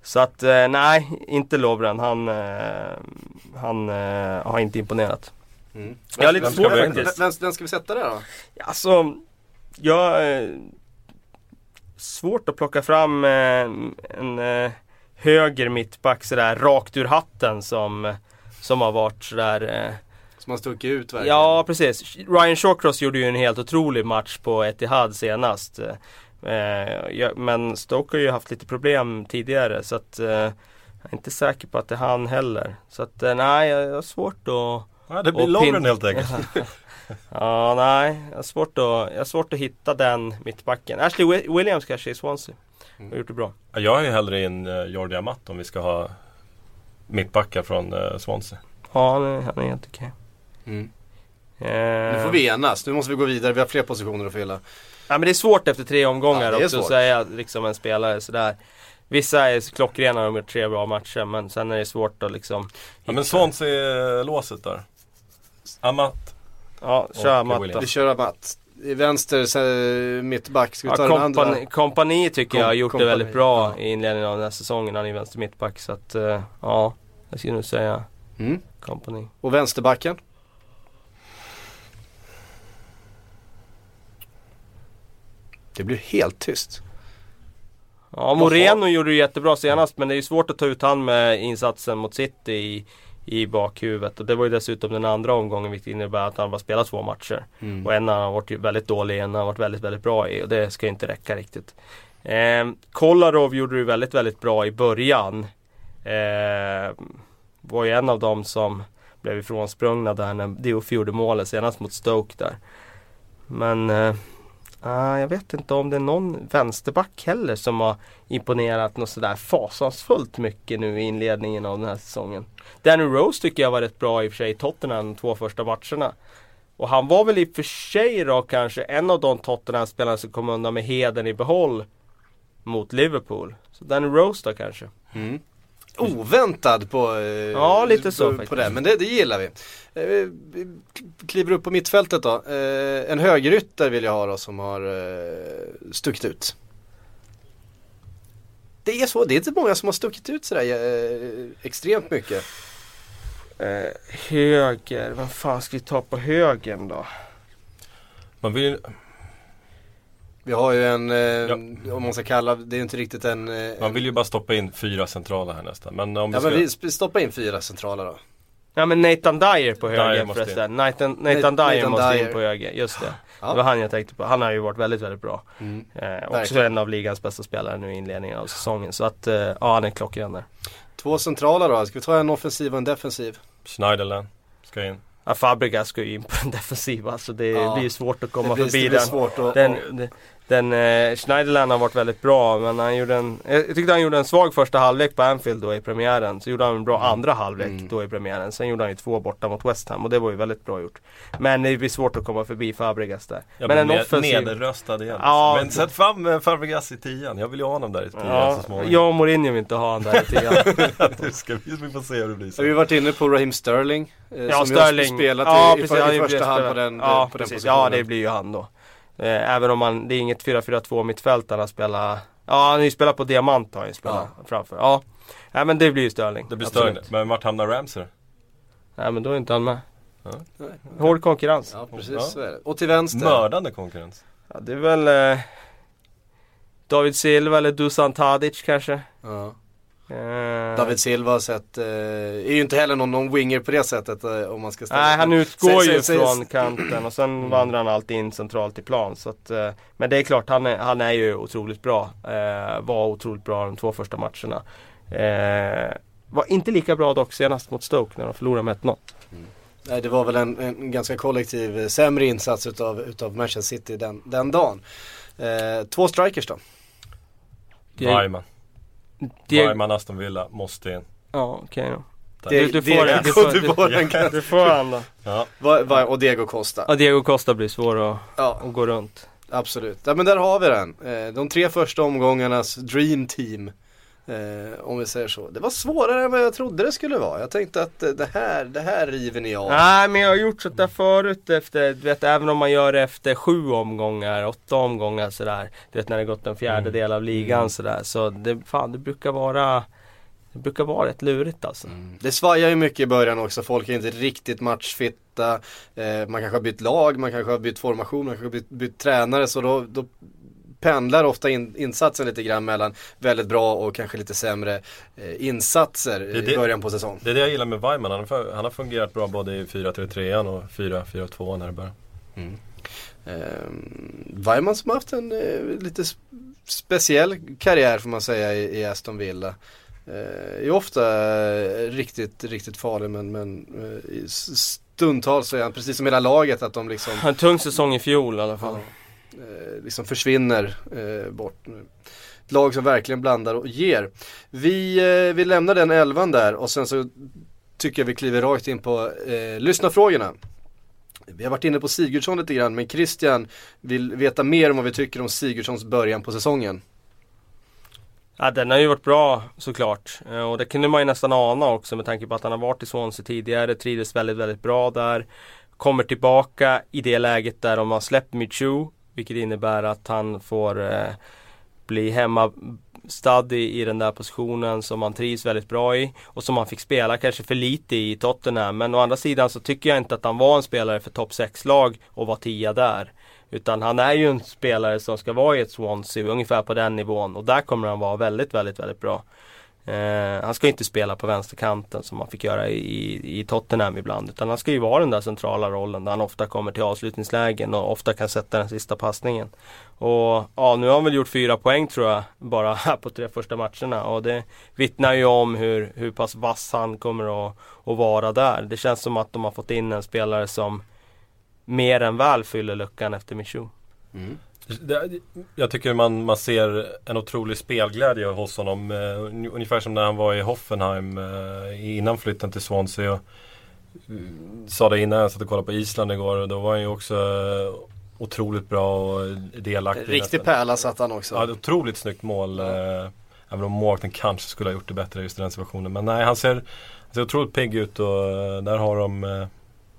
Så att eh, nej, inte Lovren. Han, eh, han eh, har inte imponerat. Mm. Jag har lite vi- faktiskt. Vem, vem ska vi sätta där då? Alltså, jag... Svårt att plocka fram en höger mittback sådär rakt ur hatten som, som har varit sådär eh, Som har stuckit ut verkligen. Ja precis. Ryan Shawcross gjorde ju en helt otrolig match på Etihad senast. Eh, ja, men Stoke har ju haft lite problem tidigare så att eh, jag är inte säker på att det är han heller. Så att eh, nej, jag har svårt att Ja, det blir pin- helt enkelt. Ja, nej. Jag har svårt att, jag har svårt att hitta den mittbacken. Ashley Wi- Williams kanske i Swansea. Har gjort det bra. Ja, Jag är ju hellre in uh, Jordi Amat om vi ska ha mittbackar från uh, Swansea. Ja, han är, han är helt okej. Mm. Eh, Nu får vi enas, nu måste vi gå vidare, vi har fler positioner att fylla. Ja, men det är svårt efter tre omgångar Ja, det är också att svårt. säga liksom en spelare sådär. Vissa är klockrena och de har gjort tre bra matcher men sen är det svårt att liksom Ja men Swansea-låset där. Amat. Ja, kör Och matta. Vi kör Amat. Vänster, mittback, ska vi ta Ja, den andra? kompani, kompani tycker jag har gjort det kompani, väldigt bra ja. i inledningen av den här säsongen. Han är vänster mittback så att eh, ja, jag skulle nog säga Mm. kompani. Och vänsterbacken? Det blir helt tyst. Ja, Moreno gjorde det jättebra senast men det är ju svårt att ta ut han med insatsen mot City i, i bakhuvudet. Och det var ju dessutom den andra omgången vilket innebär att han bara spelat två matcher. Mm. Och en har han varit ju väldigt dålig, en har han varit väldigt, väldigt bra i och det ska inte räcka riktigt. Eh, Kolarov gjorde det väldigt, väldigt bra i början. Eh, var ju en av dem som blev ifrånsprungna där när Diouf gjorde målet senast mot Stoke där. Men eh, Ah, jag vet inte om det är någon vänsterback heller som har imponerat något sådär fasansfullt mycket nu i inledningen av den här säsongen. Danny Rose tycker jag var rätt bra i och för sig i Tottenham de två första matcherna. Och han var väl i och för sig då kanske en av de Tottenham-spelarna som kom undan med heden i behåll mot Liverpool. Så Danny Rose då kanske. Mm. Oväntad på, eh, Ja, lite så på, faktiskt. det, men det, det gillar vi. Eh, vi kliver upp på mittfältet då. Eh, en högerytter vill jag ha då som har stuckit ut. Det är så, det är inte många som har stuckit ut sådär extremt mycket. Eh, höger, vem fan ska vi ta på högern då? Man vill ju- Vi har ju en, eh, om man ska kalla, det är inte riktigt en... Eh, man vill ju bara stoppa in fyra centrala här nästan. Men om vi ja ska... men vi stoppa in fyra centrala då. Ja men Nathan Dyer på höger Dyer förresten. Nathan, Nathan Nathan Dyer måste Dyer. in på höger, just det. Ja. Det var han jag tänkte på. Han har ju varit väldigt, väldigt bra. Mm. Eh, också Verkligen. en av ligans bästa spelare nu i inledningen av säsongen. Så att, eh, ja han är klockren där. Två centrala då, ska vi ta en offensiv och en defensiv? Schneiderlin ska in. Ja, Fabregas ska ju in på den defensiva så det Ja. blir ju svårt att komma det blir, förbi det blir den. svårt att... Den, den, den eh, Schneiderlin har varit väldigt bra men han gjorde en, jag tyckte han gjorde en svag första halvlek på Anfield då i premiären. Så gjorde han en bra andra halvlek Mm. då i premiären. Sen gjorde han ju två borta mot West Ham och det var ju väldigt bra gjort. Men det blir svårt att komma förbi Fabregas där. Jag men en offensiv... nederröstad igen. Ja. Men sätt fram eh, Fabregas i tian. Jag vill ju ha honom där i tian Ja, så småningom. jag och Mourinho vill inte ha han där lite grann. Nu ska vi, får se hur det blir Så vi sen. har varit inne på Raheem Sterling. eh, Ja, som Sterling. spelat ja, i, i, precis, i, ju första hand på den, ja, på den precis. positionen. Ja, det blir ju han då. Eh, Även om man, det är inget 4-4-2 mittfält han har spelat. Ja, han har ju spelat på diamant har han spelat framför. Ja. Nej men det blir ju Sterling. Det blir större. Men vart hamnar Ramsey då? Nej men då är inte han med. Ja. Hård konkurrens. Ja, precis Ja. så är det. Och till vänster. Mördande konkurrens. Ja, det är väl eh, David Silva eller Dusan Tadic kanske. Ja. Eh, David Silva har sett, eh, är ju inte heller någon, någon winger på det sättet eh, om man ska ställa Nej han utgår Säg- ju säg- från kanten och sen vandrar han alltid in centralt i plan. Så att, eh, men det är klart han är, han är ju otroligt bra. Eh, var otroligt bra de två första matcherna. Eh, var inte lika bra dock senast mot Stoke när de förlorade med 1-0. Nej det var väl en, en ganska kollektiv sämre insats utav, utav Manchester City den, den dagen. Eh, två strikers då. Det- Det, Weimann, Aston Villa, måste in. ja okej då. Det- Du, du får det. Du får, du får den, du, kan- du får han då. Ja. Va, va, och Diego Costa. Ja, Diego Costa blir svår att, Ja, att gå runt. absolut. Ja men där har vi den. Eh, de tre första omgångarnas dream team. Eh, om vi säger så. Det var svårare än vad jag trodde det skulle vara. Jag tänkte att eh, det här, det här river ni av. Nej men jag har gjort sånt där förut efter, du vet även om man gör det efter sju omgångar, åtta omgångar sådär. Du vet när det gått en fjärdedel av ligan Mm. sådär. Så det, fan, det brukar vara Det brukar vara rätt lurigt alltså. Mm. Det svajar ju mycket i början också, folk är inte riktigt matchfitta. Eh, man kanske har bytt lag, man kanske har bytt formation, man kanske har bytt, bytt tränare. Så då, då pendlar ofta in, insatsen lite grann mellan väldigt bra och kanske lite sämre eh, insatser i det- början på säsong. Det är det jag gillar med Weimann. Han har, han har fungerat bra både i 4-3-3 och 4-4-2 när det börjar. Eh, Weimann som har haft en eh, lite speciell karriär får man säga i, i Aston Villa. Eh, är ofta eh, riktigt, riktigt farlig men, men eh, i stundtals så är han precis som hela laget att de liksom En tung säsong i fjol i alla fall. eh, Eh, liksom försvinner eh, bort. Ett lag som verkligen blandar och ger. Vi, eh, vi lämnar den elvan där och sen så tycker jag vi kliver rakt in på eh, lyssnarfrågorna. Vi har varit inne på Sigurdsson lite grann men Christian vill veta mer om vad vi tycker om Sigurdssons början på säsongen. Ja den har ju varit bra såklart. Eh, och det kunde man ju nästan ana också med tanke på att han har varit i Swansea tidigare. Trivdes väldigt, väldigt bra där. Kommer tillbaka i det läget där de har släppt Michu. Vilket innebär att han får eh, bli hemmastad i, i den där positionen som han trivs väldigt bra i. Och som han fick spela kanske för lite i Tottenham. Men å andra sidan så tycker jag inte att han var en spelare för topp 6-lag och var tia där. Utan han är ju en spelare som ska vara i ett Swansea, ungefär på den nivån. Och där kommer han vara väldigt, väldigt, väldigt bra. Eh, han ska inte spela på vänsterkanten som han fick göra i, i Tottenham ibland. Utan han ska ju vara den där centrala rollen där han ofta kommer till avslutningslägen och ofta kan sätta den sista passningen. Och ja, nu har han väl gjort fyra poäng tror jag, bara här på tre första matcherna. Och det vittnar ju om hur, hur pass vass han kommer att, att vara där. Det känns som att de har fått in en spelare som mer än väl fyller luckan efter Michou. Mm. Jag tycker man, man ser en otrolig spelglädje hos honom. Eh, ung- ungefär som när han var i Hoffenheim eh, innan flytten till Swansea. Och, mm, sa det innan jag satt och kollade på Island igår då var han ju också eh, otroligt bra och delaktig. Riktig pärla satt han också. Ja, ett otroligt snyggt mål. Eh, även om målvakten kanske skulle ha gjort det bättre just i den situationen. Men nej, han ser, han ser otroligt pigg ut och där har de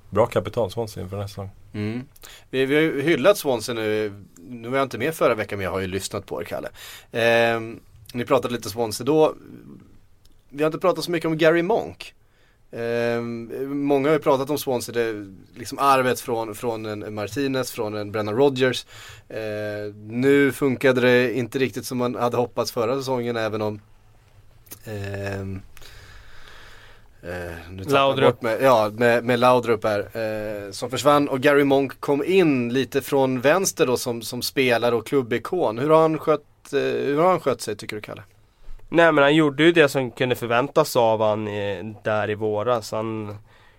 bra kapital, Swansea, inför nästa säsong. Mm. Vi, vi har ju hyllat Swansea nu. Nu var jag inte med förra veckan men jag har ju lyssnat på er Kalle. Eh, ni pratade lite Swansea då. Vi har inte pratat så mycket om Gary Monk. Eh, många har ju pratat om Swansea, det, liksom arvet från, från en Martinez, från en Brennan Rodgers. Eh, nu funkade det inte riktigt som man hade hoppats förra säsongen även om ehm, Eh, Laudrup. Med, ja, med, med Laudrup här. Eh, som försvann och Gary Monk kom in lite från vänster då som, som spelare och klubbikon. Hur har han skött, eh, hur har han skött sig tycker du Kalle? Nej men han gjorde ju det som kunde förväntas av han eh, där i våras. Han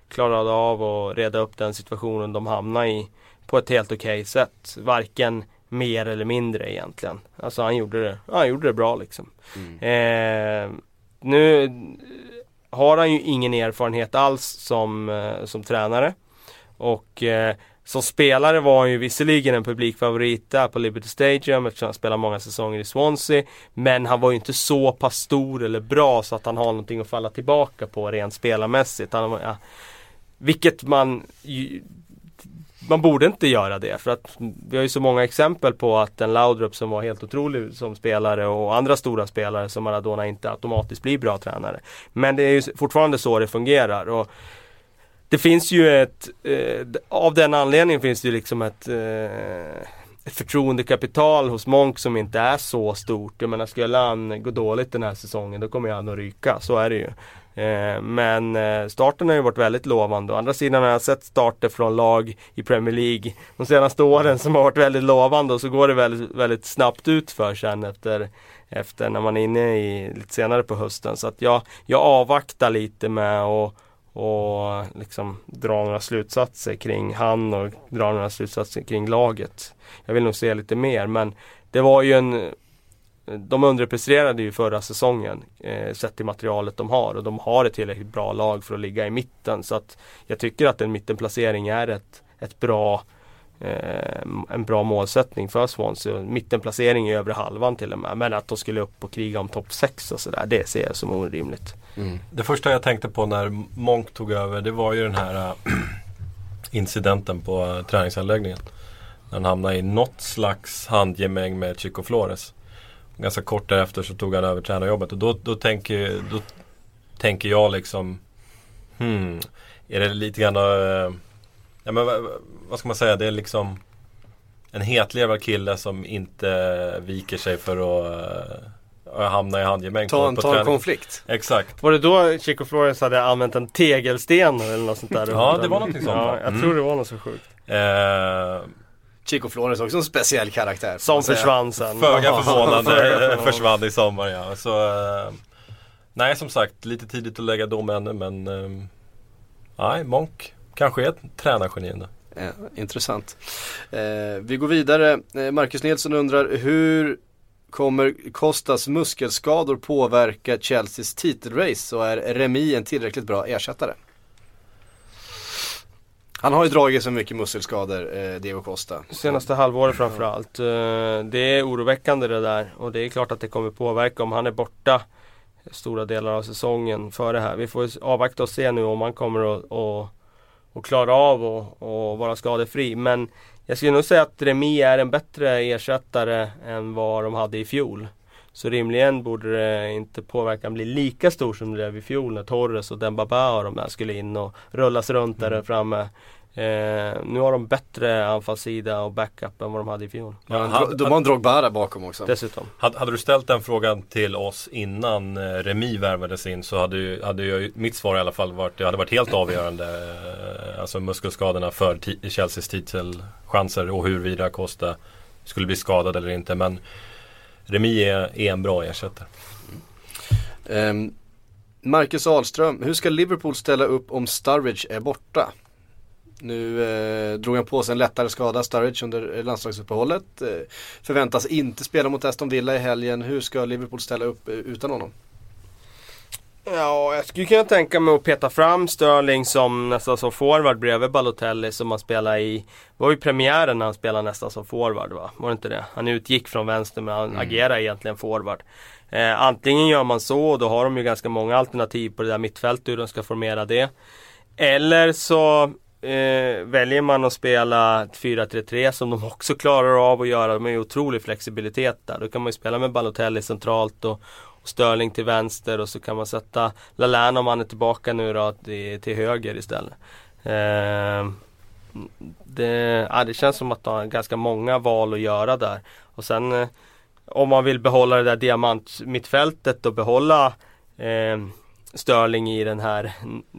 klarade av att reda upp den situationen de hamnade i på ett helt okej sätt. Varken mer eller mindre egentligen. Alltså han gjorde det, han gjorde det bra liksom. Eh, nu har han ju ingen erfarenhet alls som, eh, som tränare. Och eh, som spelare var han ju visserligen en publikfavorit där på Liberty Stadium eftersom han spelade många säsonger i Swansea. Men han var ju inte så pass stor eller bra så att han har någonting att falla tillbaka på rent spelarmässigt. Han, var- ja, vilket man ju, man borde inte göra det för att vi har ju så många exempel på att en Laudrup som var helt otrolig som spelare och andra stora spelare som Maradona inte automatiskt blir bra tränare. Men det är ju fortfarande så det fungerar. Och det finns ju ett, eh, av den anledningen finns det ju liksom ett, eh, ett förtroendekapital hos Monk som inte är så stort. Jag menar skulle han gå dåligt den här säsongen då kommer han att ryka, så är det ju. Eh, men eh, starten har ju varit väldigt lovande. Å andra sidan har jag sett starter från lag i Premier League de senaste åren som har varit väldigt lovande och så går det väldigt, väldigt snabbt ut för sen efter, efter när man är inne i lite senare på hösten. Så att jag, jag avvaktar lite med att och liksom dra några slutsatser kring han och dra några slutsatser kring laget. Jag vill nog se lite mer men det var ju en de underpresterade ju förra säsongen eh, sett till materialet de har och de har ett tillräckligt bra lag för att ligga i mitten så att jag tycker att en mittenplacering är ett, ett bra eh, en bra målsättning för Swansea. Mittenplacering i övre halvan till och med. Men att de skulle upp och kriga om topp 6 och sådär, det ser jag som orimligt. Mm. Det första jag tänkte på när Monk tog över det var ju den här äh, incidenten på äh, träningsanläggningen. När han hamnade i något slags handgemäng med Chico Flores. Ganska kort därefter så tog han över tränarjobbet och då, då, tänker, då tänker jag liksom Hmm, är det lite grann äh, ja, men, vad, ska man säga, det är liksom en hetlevad kille som inte viker sig för att äh, hamna i handgemäng Ta en, ta en konflikt. Exakt. Var det då Chico Flores hade använt en tegelsten eller något sånt där? Ja, det var någonting sånt, Ja, jag Mm. tror det var något så sjukt. Eh, Chico Flores också en speciell karaktär. Som säga. försvann sen. föga förvånande försvann i sommar ja. Så, eh, nej som sagt, lite tidigt att lägga dom ännu men eh, Nej, Monk kanske är ett tränargeni ändå. Ja, intressant. Eh, vi går vidare. Eh, Marcus Nilsson undrar hur kommer Kostas muskelskador påverka Chelseas titelrace och är Remi en tillräckligt bra ersättare? Han har ju dragit så mycket muskelskador, eh, Diego Costa. Senaste halvåret framförallt. Eh, Det är oroväckande det där och det är klart att det kommer påverka om han är borta stora delar av säsongen före här. Vi får avvakta och se nu om han kommer att, och, och klara av och, och vara skadefri. Men jag skulle nog säga att Remi är en bättre ersättare än vad de hade i fjol. Så rimligen borde det inte påverkan bli lika stor som det blev i fjol när Torres och Dembaba och de där skulle in och rullas runt där framme. Eh, nu har de bättre anfallssida och backup än vad de hade i fjol. Ja, han- de har en Drogba där bakom också. Dessutom. Hade, hade du ställt den frågan till oss innan eh, Remi värvades in så hade, hade ju mitt svar i alla fall varit, det hade varit helt avgörande. Eh, Alltså muskelskadorna för Chelseas titelchanser och huruvida Costa skulle bli skadad eller inte. Men Remi är, är en bra ersättare. Ehm, Marcus Ahlström, hur ska Liverpool ställa upp om Sturridge är borta? Nu eh, drog han på sig en lättare skada, Sturridge, under landslagsuppehållet. Eh, förväntas inte spela mot Aston Villa i helgen. Hur ska Liverpool ställa upp eh, utan honom? Ja, jag skulle kunna tänka mig att peta fram Sterling som nästan som forward bredvid Balotelli som han spelade i Det var ju premiären när han spelade nästan som forward va? Var det inte det? Han utgick från vänster men han agerar egentligen forward. Eh, antingen gör man så och då har de ju ganska många alternativ på det där mittfältet hur de ska formera det. Eller så eh, väljer man att spela ett 4-3-3 som de också klarar av att göra. De har ju otrolig flexibilitet där. Då kan man ju spela med Balotelli centralt och, Störling till vänster och så kan man sätta Lallana om han är tillbaka nu då till, till höger istället. Eh, det, ja, det känns som att de har ganska många val att göra där. Och sen eh, om man vill behålla det där diamantmittfältet och behålla eh, Störling i den här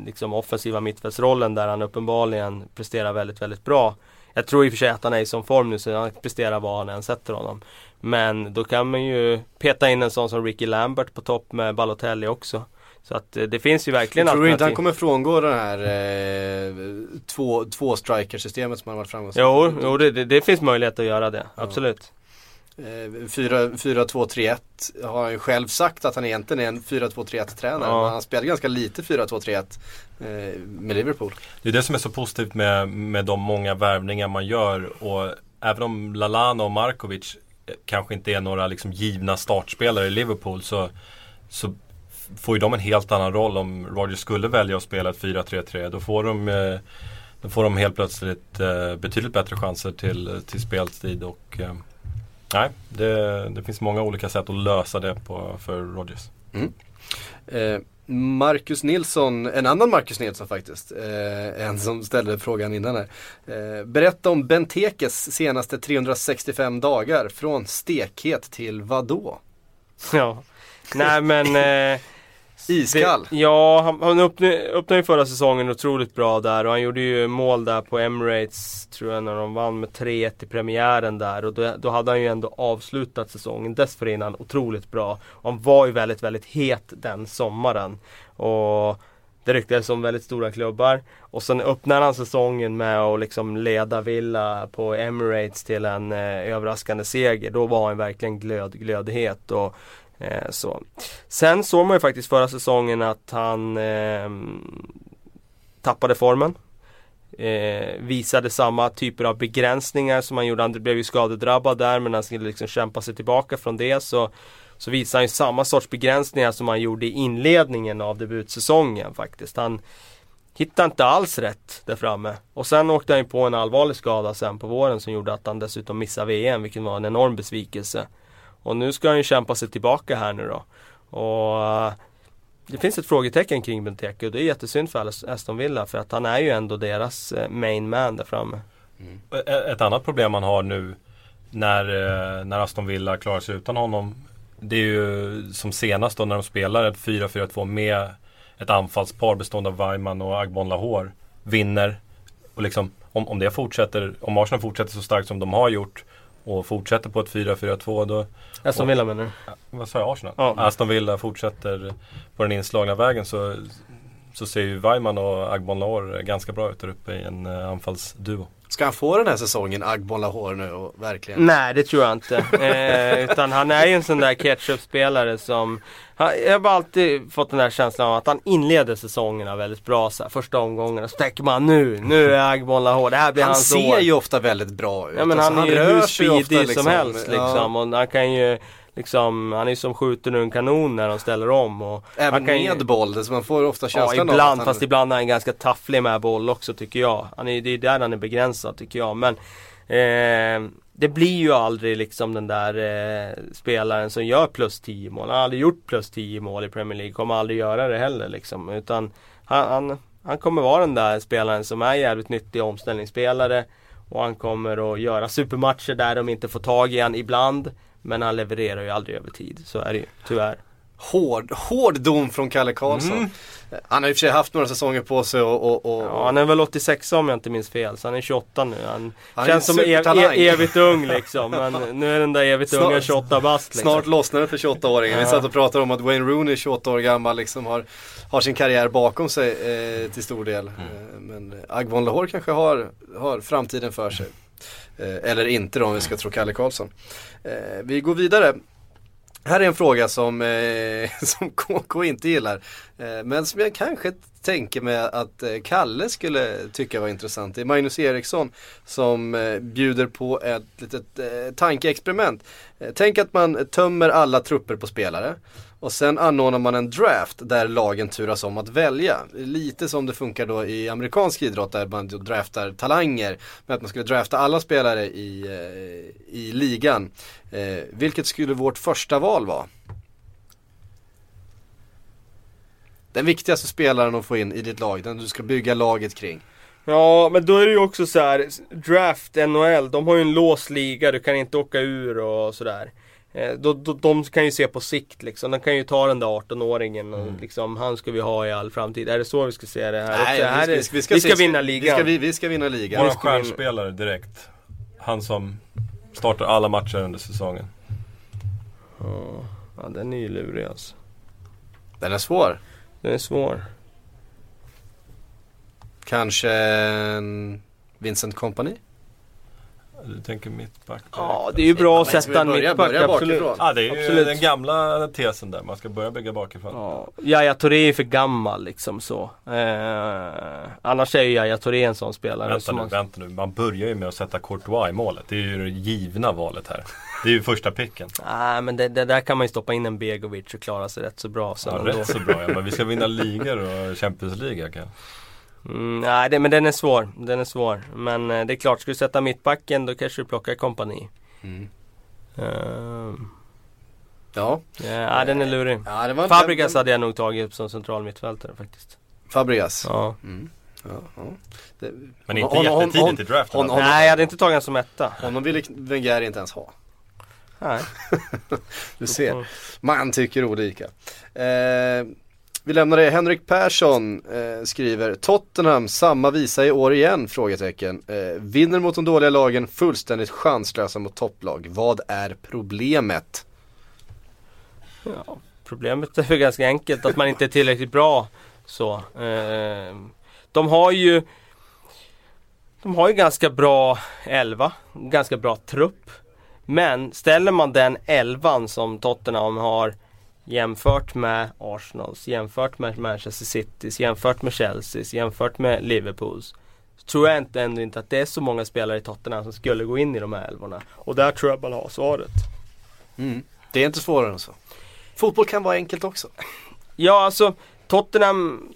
liksom offensiva mittfältsrollen där han uppenbarligen presterar väldigt, väldigt bra. Jag tror i och för sig att han är i sån form nu så han presterar vad han än sätter honom. Men då kan man ju peta in en sån som Ricky Lambert på topp med Balotelli också. Så att eh, det finns ju verkligen Jag tror alternativ. inte han kommer frångå det här eh, två, två striker systemet som han har varit framgångsrikt Jo, jo det, det, det finns möjlighet att göra det. Absolut. Eh, 4-2-3-1 har han ju själv sagt att han egentligen är en 4-2-3-1 tränare. Ja. Men han spelar ganska lite 4-2-3-1 eh, med Liverpool. Det är det som är så positivt med, med de många värvningar man gör och även om Lalana och Markovic eh, kanske inte är några liksom givna startspelare i Liverpool så, så får ju de en helt annan roll om Roger skulle välja att spela ett 4-3-3. Då får de eh, då får de helt plötsligt eh, betydligt bättre chanser till, till speltid och eh, Nej, det, det finns många olika sätt att lösa det på, för Rodgers. Eh, Marcus Nilsson, en annan Marcus Nilsson faktiskt. Eh, en som ställde frågan innan här. Eh, berätta om Bentekes senaste 365 dagar. Från stekhet till vadå? Ja. Nej men eh, Iskall. Det, ja, han, han öppnade, ju förra säsongen otroligt bra där och han gjorde ju mål där på Emirates tror jag när de vann med 3-1 i premiären där och då, då hade han ju ändå avslutat säsongen dessförinnan otroligt bra. Och han var ju väldigt, väldigt het den sommaren. Och det ryktades om väldigt stora klubbar. Och sen öppnade han säsongen med att liksom leda Villa på Emirates till en eh, överraskande seger. Då var han verkligen glöd, glödhet. Och, eh, så. Sen såg man ju faktiskt förra säsongen att han eh, tappade formen. Eh, visade samma typer av begränsningar som han gjorde. Han blev ju skadedrabbad där men han skulle liksom kämpa sig tillbaka från det. Så, så visade han ju samma sorts begränsningar som han gjorde i inledningen av debutsäsongen faktiskt. Han hittade inte alls rätt där framme. Och sen åkte han ju på en allvarlig skada sen på våren som gjorde att han dessutom missade VM vilket var en enorm besvikelse. Och nu ska han ju kämpa sig tillbaka här nu då. Och eh, det finns ett frågetecken kring Benteke och det är jättesynd för Aston Villa för att han är ju ändå deras eh, main man där framme. Mm. Ett annat problem man har nu när, eh, när Aston Villa klarar sig utan honom. Det är ju som senast då när de spelar ett 4-4-2 med ett anfallspar bestående av Weimann och Agbon Lahore. Vinner. Och liksom om, om det fortsätter, om Arsenal fortsätter så starkt som de har gjort och fortsätter på ett 4-4-2 då Aston Villa menar du? Vad sa jag? Arsenal? Ja. Aston Villa fortsätter på den inslagna vägen så, så ser ju Weimann och Agbon Lahore ganska bra ut där uppe i en uh, anfallsduo. Ska han få den här säsongen, Agbon Lahore nu och verkligen? Nej det tror jag inte. eh, utan han är ju en sån där ketchup-spelare som han, Jag har bara alltid fått den där känslan av att han inleder säsongerna väldigt bra så här, Första omgången så tänker man nu, nu är Agbon Lahore, det här blir Han hans ser år. ju ofta väldigt bra ut. Ja men Alltså, han är ju hur speedig som helst liksom. Ja. Och han kan ju Liksom, han är som skjuten ur en kanon när de ställer om. Och Även kan med boll, som man får ofta Ja känslan av ibland, att han- fast ibland är han ganska tafflig med boll också tycker jag. Han är, det är där han är begränsad tycker jag. Men eh, det blir ju aldrig liksom den där eh, spelaren som gör plus 10 mål. Han har aldrig gjort plus 10 mål i Premier League. Kommer aldrig göra det heller liksom. Utan han, han, han kommer vara den där spelaren som är jävligt nyttig omställningsspelare. Och han kommer att göra supermatcher där de inte får tag i han ibland. Men han levererar ju aldrig över tid. Så är det ju, tyvärr. Hård, hård dom från Kalle Karlsson. Mm. Han har i och för sig haft några säsonger på sig och, och, och Ja, han är väl 86 om jag inte minns fel, så han är 28 nu. Han, Han känns som ev e evigt ung liksom. Men nu är den där evigt Snart- unga 28 bast liksom. Snart lossnar det för 28-åringen. Vi Ja. satt och pratade om att Wayne Rooney, 28 år gammal, liksom har, har sin karriär bakom sig eh, till stor del. Mm. Eh, men Agbon Lahore kanske har, har framtiden för sig. Eh, eller inte då om vi ska tro Kalle Karlsson. Eh, vi går vidare. Här är en fråga som, eh, som KK inte gillar. Eh, men som jag kanske tänker mig att eh, Kalle skulle tycka var intressant. Det är Magnus Eriksson som eh, bjuder på ett litet eh, tankeexperiment. Tänk att man tömmer alla trupper på spelare. Och sen anordnar man en draft där lagen turas om att välja. Lite som det funkar då i amerikansk idrott där man draftar talanger. Men att man skulle drafta alla spelare i, eh, i ligan. Eh, vilket skulle vårt första val vara? Den viktigaste spelaren att få in i ditt lag, den du ska bygga laget kring. Ja, men då är det ju också så här. Draft, NHL, de har ju en låst liga, du kan inte åka ur och sådär. Eh, då, då, de kan ju se på sikt liksom. De kan ju ta den där 18-åringen och liksom, han ska vi ha i all framtid. Är det så vi ska se det här? Nej, här vi är, ska, vi ska, vi ska vinna Vi ligan. ska, vi, vi ska vinna ligan. Våran vi- stjärnspelare direkt. Han som startar alla matcher under säsongen. Ja, ja, den är ju lurig alltså. Den är svår. Den är svår. Kanske en Vincent Company? Du tänker mittback? Ja, det är ju bra att sätta en mittback, börja absolut. bakifrån? Ja, det är ju Absolut. den gamla tesen där. Man ska börja bygga bakifrån. Ja, Yahya Touré är för gammal liksom så. Eh, annars är ju Yahya Touré en sån spelare. Vänta som nu, man- vänta nu. Man börjar ju med att sätta Courtois i målet. Det är ju det givna valet här. Det är ju första picken. Nej men det, det där kan man ju stoppa in en Begovic och klara sig rätt så bra sen Ja, ändå. rätt så bra ja. Men vi ska vinna ligor och Champions League kan. Mm, nej det, men den är svår. Den är svår. Men eh, det är klart, ska du sätta mittbacken då kanske du plockar kompani. Mm. Ehm, Ja. ja, den är lurig. ja det var Fabregas hade jag nog tagit som central mittfältare faktiskt. Fabregas. Ja. Mm. Ja. Det, Men inte hon- hon- jättetidigt hon- i draften. hon- hon- Nej, jag hade inte tagit honom som etta. Honom ville Wenger inte ens ha. Nej. Du ser, Mm. man tycker olika. Eh, vi lämnar det. Henrik Persson eh, skriver Tottenham, samma visa i år igen? Frågetecken. Eh, vinner mot de dåliga lagen, fullständigt chanslösa mot topplag. Vad är problemet? Ja, problemet är väl ganska enkelt att man inte är tillräckligt bra. Så. Eh, de har ju De har ju ganska bra elva, ganska bra trupp. Men ställer man den elvan som Tottenham har jämfört med Arsenals, jämfört med Manchester Citys, jämfört med Chelseas, jämfört med Liverpools. Så tror jag inte ändå inte att det är så många spelare i Tottenham som skulle gå in i de här elvorna. Och där tror jag man har svaret. Mm. Det är inte svårare än så. Fotboll kan vara enkelt också. Ja, alltså Tottenham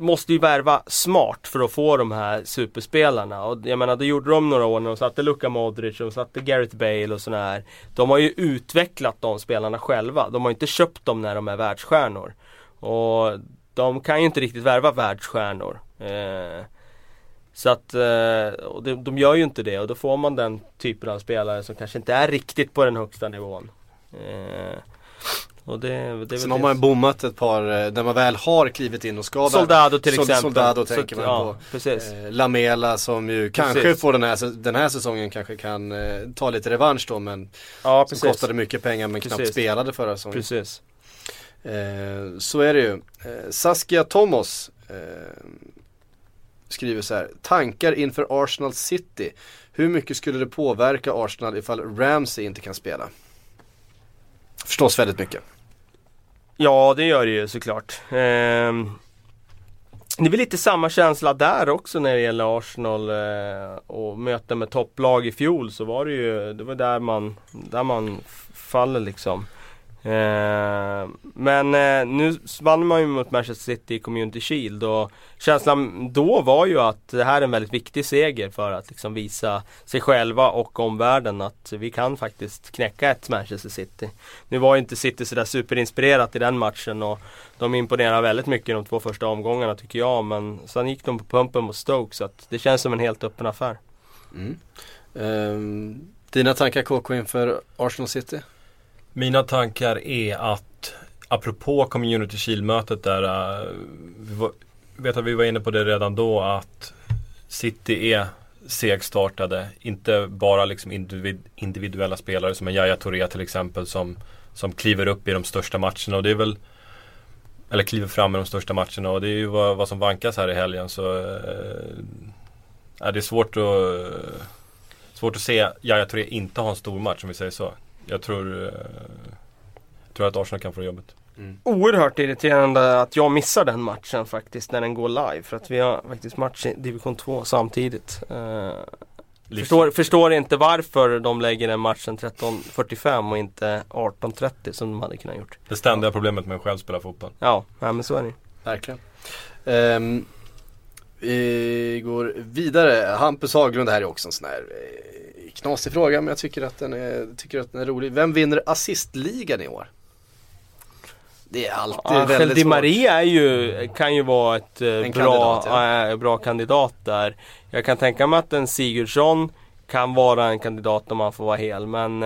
måste ju värva smart för att få de här superspelarna. Och jag menar, det gjorde de några år när de satte Luka Modric och de satte Gareth Bale och sådana här. De har ju utvecklat de spelarna själva. De har inte köpt dem när de är världsstjärnor. Och de kan ju inte riktigt värva världsstjärnor. Eh, så att, eh, och de, de gör ju inte det och då får man den typen av spelare som kanske inte är riktigt på den högsta nivån. Eh, och det, det Sen har man bommat ett par, eh, när man väl har klivit in och ska Soldado till Sol- exempel. Soldado tänker man ja, på. Precis. Eh, Lamela som ju kanske Precis. får den här, den här säsongen kanske kan eh, ta lite revansch då men Ja, som kostade mycket pengar men knappt Precis. spelade förra säsongen. Precis. Eh, så är det ju. Eh, Saskia Thomas eh, skriver så här. Tankar inför Arsenal City. Hur mycket skulle det påverka Arsenal ifall Ramsey inte kan spela? Förstås väldigt mycket. Ja, det gör det ju såklart. Ehm, det är väl lite samma känsla där också när det gäller Arsenal eh, och möten med topplag i fjol så var det ju, det var där man, där man faller liksom. Eh, men eh, nu vann man ju mot Manchester City i Community Shield och känslan då var ju att det här är en väldigt viktig seger för att liksom visa sig själva och omvärlden att vi kan faktiskt knäcka ett Manchester City. Nu var ju inte City sådär superinspirerat i den matchen och de imponerade väldigt mycket i de två första omgångarna tycker jag men sen gick de på pumpen mot Stoke så att det känns som en helt öppen affär. Mm. Um, dina tankar KK inför Arsenal City? Mina tankar är att apropå Community Shield-mötet där äh, vi var, vet att vi var inne på det redan då att City är segstartade. Inte bara liksom individ, individuella spelare som en Yahya Touré till exempel som, som kliver upp i de största matcherna och det är väl eller kliver fram i de största matcherna och det är ju vad, vad som vankas här i helgen så äh, äh det är svårt att Svårt att se Yahya Touré inte ha en stor match om vi säger så. Jag tror, eh, jag tror att Arsenal kan få jobbet. Oerhört irriterande att jag missar den matchen faktiskt när den går live för att vi har faktiskt match i division 2 samtidigt. Eh, förstår, förstår inte varför de lägger den matchen 13.45 och inte 18.30 som de hade kunnat gjort. Det ständiga problemet med att själv spela fotboll. Ja, ja men så är det Verkligen. Ehm, vi går vidare. Hampus Haglund, det här är också en sån här knasig fråga men jag tycker att, den är, tycker att den är rolig. Vem vinner assistligan i år? Det är alltid Angel väldigt Di svårt. Maria är ju, kan ju vara ett eh, En bra, kandidat, eh, bra kandidat där. Jag kan tänka mig att en Sigurdsson kan vara en kandidat om han får vara hel men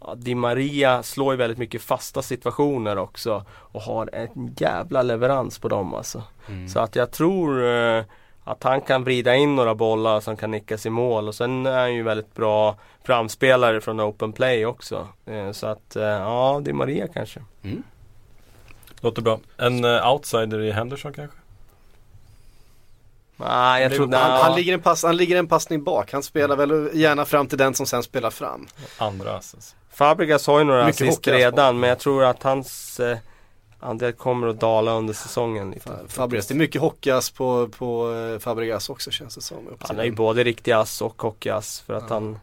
ja, Di Maria slår ju väldigt mycket fasta situationer också och har en jävla leverans på dem alltså. Mm. Så att jag tror eh, att han kan vrida in några bollar som kan nickas i mål och sen är han ju väldigt bra framspelare från open play också. Eh, så att eh, ja, Di Maria kanske. Låter bra. En eh, outsider i Henderson kanske? Nej, jag tror han, han, ligger en pass, han ligger en passning bak, han spelar väl gärna fram till den som sen spelar fram. Andra assist. Fabregas har ju några Mycket assist alltså. redan men jag tror att hans eh, andel kommer att dala under säsongen. Fabregas, det är mycket hockeyass på, på eh, Fabregas också känns det som. Han är ju både riktig ass och hockeyass för att Ja. han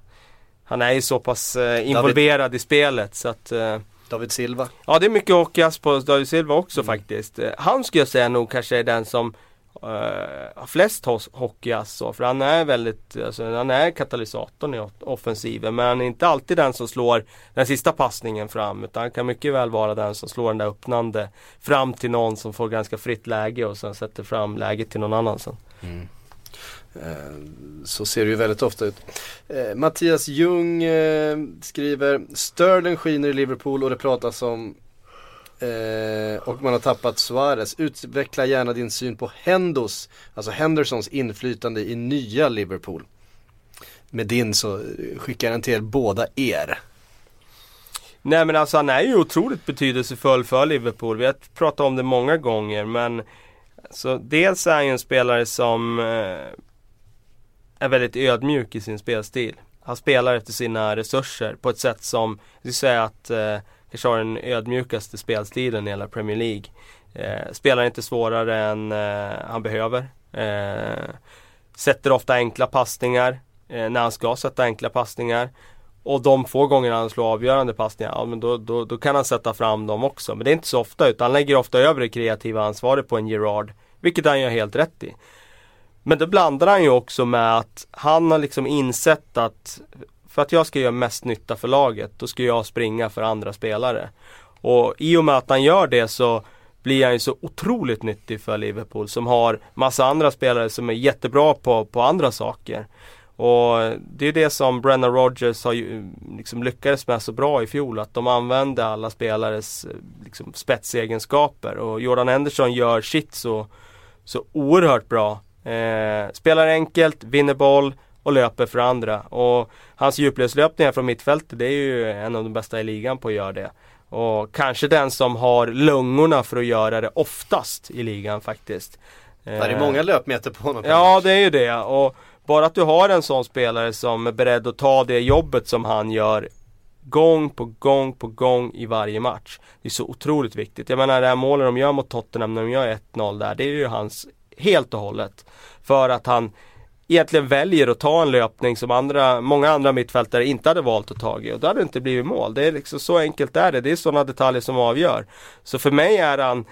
Han är ju så pass eh, involverad i spelet så att eh, David Silva. Ja det är mycket hockeyass på David Silva också Mm. faktiskt. Han skulle jag säga nog kanske är den som Uh, flest hockey alltså, för han är väldigt, alltså, han är katalysatorn i offensiven men han är inte alltid den som slår den sista passningen fram utan han kan mycket väl vara den som slår den där öppnande fram till någon som får ganska fritt läge och sen sätter fram läget till någon annan sen. Mm. Eh, så ser det ju väldigt ofta ut. Eh, Mattias Ljung skriver Sterling skiner i Liverpool och det pratas om eh, och man har tappat Suarez. Utveckla gärna din syn på Hendos, alltså Hendersons inflytande i nya Liverpool. Med din så skickar den till er båda er. Nej men alltså han är ju otroligt betydelsefull för Liverpool. Vi har pratat om det många gånger men så dels är han ju en spelare som eh, är väldigt ödmjuk i sin spelstil. Han spelar efter sina resurser på ett sätt som, jag skulle säga att eh, kanske har den ödmjukaste spelstilen i hela Premier League. Eh, spelar inte svårare än eh, han behöver. Eh, sätter ofta enkla passningar eh, när han ska sätta enkla passningar. Och de få gånger han slår avgörande passningar, ja men då, då, då kan han sätta fram dem också. Men det är inte så ofta utan han lägger ofta över det kreativa ansvaret på en Gerard. Vilket han gör helt rätt i. Men då blandar han ju också med att han har liksom insett att för att jag ska göra mest nytta för laget, då ska jag springa för andra spelare. Och i och med att han gör det så blir han ju så otroligt nyttig för Liverpool som har massa andra spelare som är jättebra på, på andra saker. Och det är det som Brennan Rodgers har ju, liksom lyckades med så bra i fjol. Att de använde alla spelares eh, liksom, spetsegenskaper. Och Jordan Henderson gör shit så, så oerhört bra. Eh, spelar enkelt, vinner boll och löper för andra. Och hans djupledslöpningar från mittfältet det är ju en av de bästa i ligan på att göra det. Och kanske den som har lungorna för att göra det oftast i ligan faktiskt. Det är många löpmeter på honom. Ja det är ju det och bara att du har en sån spelare som är beredd att ta det jobbet som han gör Gång på gång på gång i varje match. Det är så otroligt viktigt. Jag menar det här målet de gör mot Tottenham när de gör 1-0 där. Det är ju hans helt och hållet. För att han egentligen väljer att ta en löpning som andra, många andra mittfältare inte hade valt att ta i. Och då hade det inte blivit mål. Det är liksom så enkelt är det. Det är sådana detaljer som avgör. Så för mig är han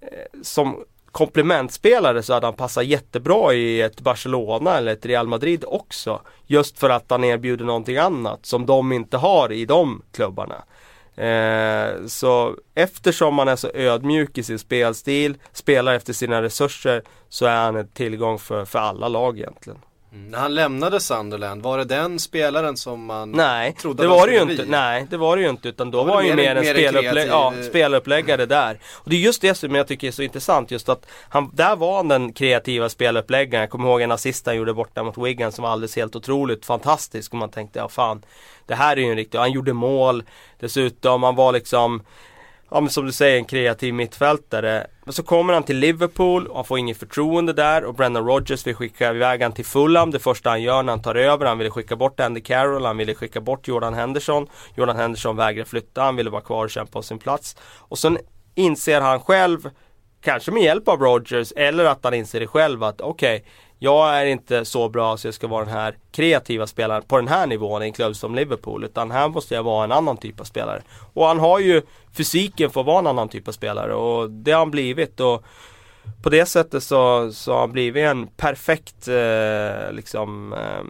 eh, som komplementspelare så hade han passat jättebra i ett Barcelona eller ett Real Madrid också. Just för att han erbjuder någonting annat som de inte har i de klubbarna. Eh, så eftersom han är så ödmjuk i sin spelstil, spelar efter sina resurser så är han en tillgång för, för alla lag egentligen. Mm. När han lämnade Sunderland, var det den spelaren som man Nej, trodde det var det ju inte. Nej, det var det ju inte utan då Då var han ju mer en mer spelupplägg, ja, speluppläggare där. Och det är just det som jag tycker är så intressant just att han, där var han den kreativa speluppläggaren. Jag kommer ihåg en assist han gjorde borta mot Wigan som var alldeles helt otroligt fantastisk och man tänkte ja fan det här är ju en riktig, han gjorde mål dessutom, han var liksom Ja men som du säger en kreativ mittfältare. Men så kommer han till Liverpool och han får inget förtroende där och Brendan Rodgers vill skicka iväg han till Fulham. Det första han gör när han tar över. Han ville skicka bort Andy Carroll, han ville skicka bort Jordan Henderson. Jordan Henderson vägrar flytta, han ville vara kvar och kämpa på sin plats. Och sen inser han själv, kanske med hjälp av Rodgers eller att han inser det själv att okej, jag är inte så bra så jag ska vara den här kreativa spelaren på den här nivån i en klubb som Liverpool. Utan här måste jag vara en annan typ av spelare. Och han har ju fysiken för att vara en annan typ av spelare och det har han blivit. Och på det sättet så, så har han blivit en perfekt eh, liksom eh,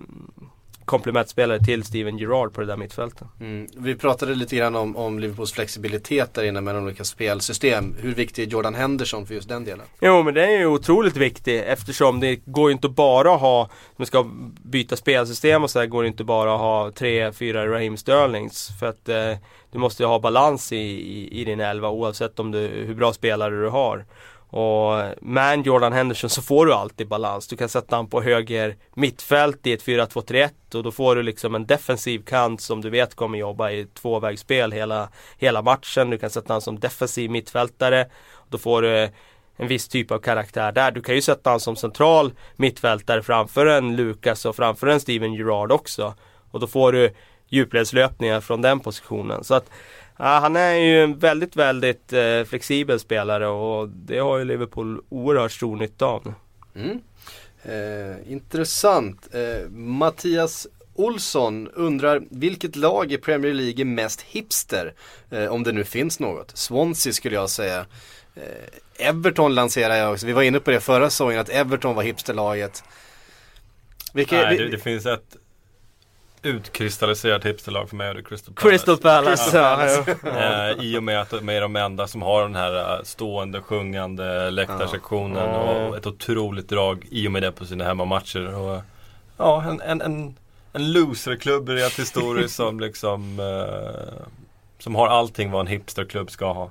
komplementspelare till Steven Gerrard på det där mittfältet. Mm. Vi pratade lite grann om, om Liverpools flexibilitet där inne de olika spelsystem. Hur viktig är Jordan Henderson för just den delen? Jo men det är ju otroligt viktigt eftersom det går ju inte bara att ha, man ska byta spelsystem och så här, går det inte bara att ha tre, fyra Raheem Sterlings. För att eh, du måste ju ha balans i, i, i din elva oavsett om du, hur bra spelare du har. Och med Jordan Henderson så får du alltid balans. Du kan sätta honom på höger mittfält i ett 4-2-3-1 och då får du liksom en defensiv kant som du vet kommer jobba i tvåvägsspel hela, hela matchen. Du kan sätta honom som defensiv mittfältare. Då får du en viss typ av karaktär där. Du kan ju sätta honom som central mittfältare framför en Lucas och framför en Steven Gerrard också. Och då får du djupledslöpningar från den positionen. Så att Ja, han är ju en väldigt, väldigt eh, flexibel spelare och det har ju Liverpool oerhört stor nytta av. Mm. Eh, intressant. Eh, Mattias Olsson undrar vilket lag i Premier League är mest hipster? Eh, om det nu finns något. Swansea skulle jag säga. Eh, Everton lanserar jag också. Vi var inne på det förra säsongen att Everton var hipsterlaget. Vilka, Nej, det, det finns ett utkristalliserat hipsterlag för mig och det är Crystal Palace. Crystal Palace, ja. eh, I och med att de är de enda som har den här eh, stående sjungande läktarsektionen ja. och ett otroligt drag i och med det på sina hemmamatcher. Och, ja, en, en, en, en loserklubb rent historiskt som liksom eh, Som har allting vad en hipsterklubb ska ha.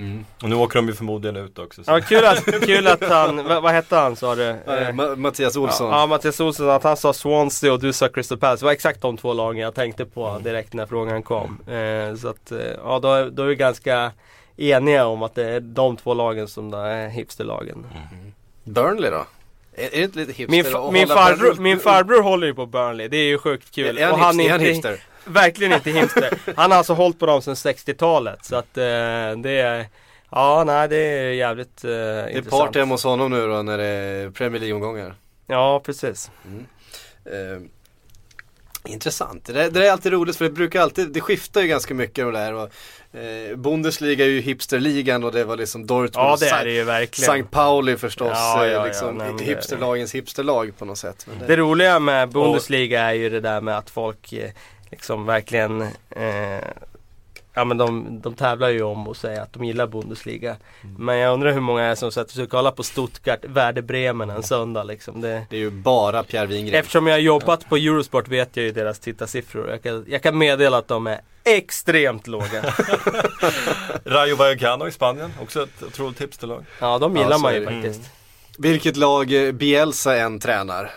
Mm. Och nu åker de ju förmodligen ut också. Så. Ja, kul att, kul att han, vad, vad hette han sa du? Eh, Mattias Olsson. Ja, ja, Mattias Olsson, att han sa Swansea och du sa Crystal Palace. Det var exakt de två lagen jag tänkte på mm. direkt när frågan kom. Eh, så att, eh, ja då, då är vi ganska eniga om att det är de två lagen som är hipsterlagen. Mm. Burnley då? Är, är det inte lite hipster min, min, farbror, min farbror håller ju på Burnley, det är ju sjukt kul. Är, är han, och han hipster? Är han hipster? Verkligen inte hipster. Han har alltså hållit på dem sedan 60-talet. Så att eh, det är Ja, nej det är jävligt eh, Det är party hemma hos honom nu då när det är Premier League-omgångar. Ja, precis. Mm. Eh, intressant. Det, det är alltid roligt för det brukar alltid, det skiftar ju ganska mycket och det där. Och, eh, Bundesliga är ju hipsterligan och det var liksom Dortmund Ja det är det ju verkligen. St. Pauli förstås, ja, ja, liksom ja, nej, hipsterlagens hipsterlag på något sätt. Det... det... roliga med Bundesliga är ju det där med att folk eh, liksom verkligen eh, Ja men de, de tävlar ju om att säga att de gillar Bundesliga. Mm. Men jag undrar hur många är som sätter sig och kollar på Stuttgart, Werder Bremen en söndag liksom. Det, det är ju bara Pierre Wingren. Eftersom jag har jobbat på Eurosport vet jag ju deras tittarsiffror. Jag kan, jag kan meddela att de är extremt låga. Rayo Vallecano i Spanien, också ett otroligt tipsterlag. Ja de gillar ja, man ju faktiskt. Mm. Vilket lag eh, Bielsa än tränar.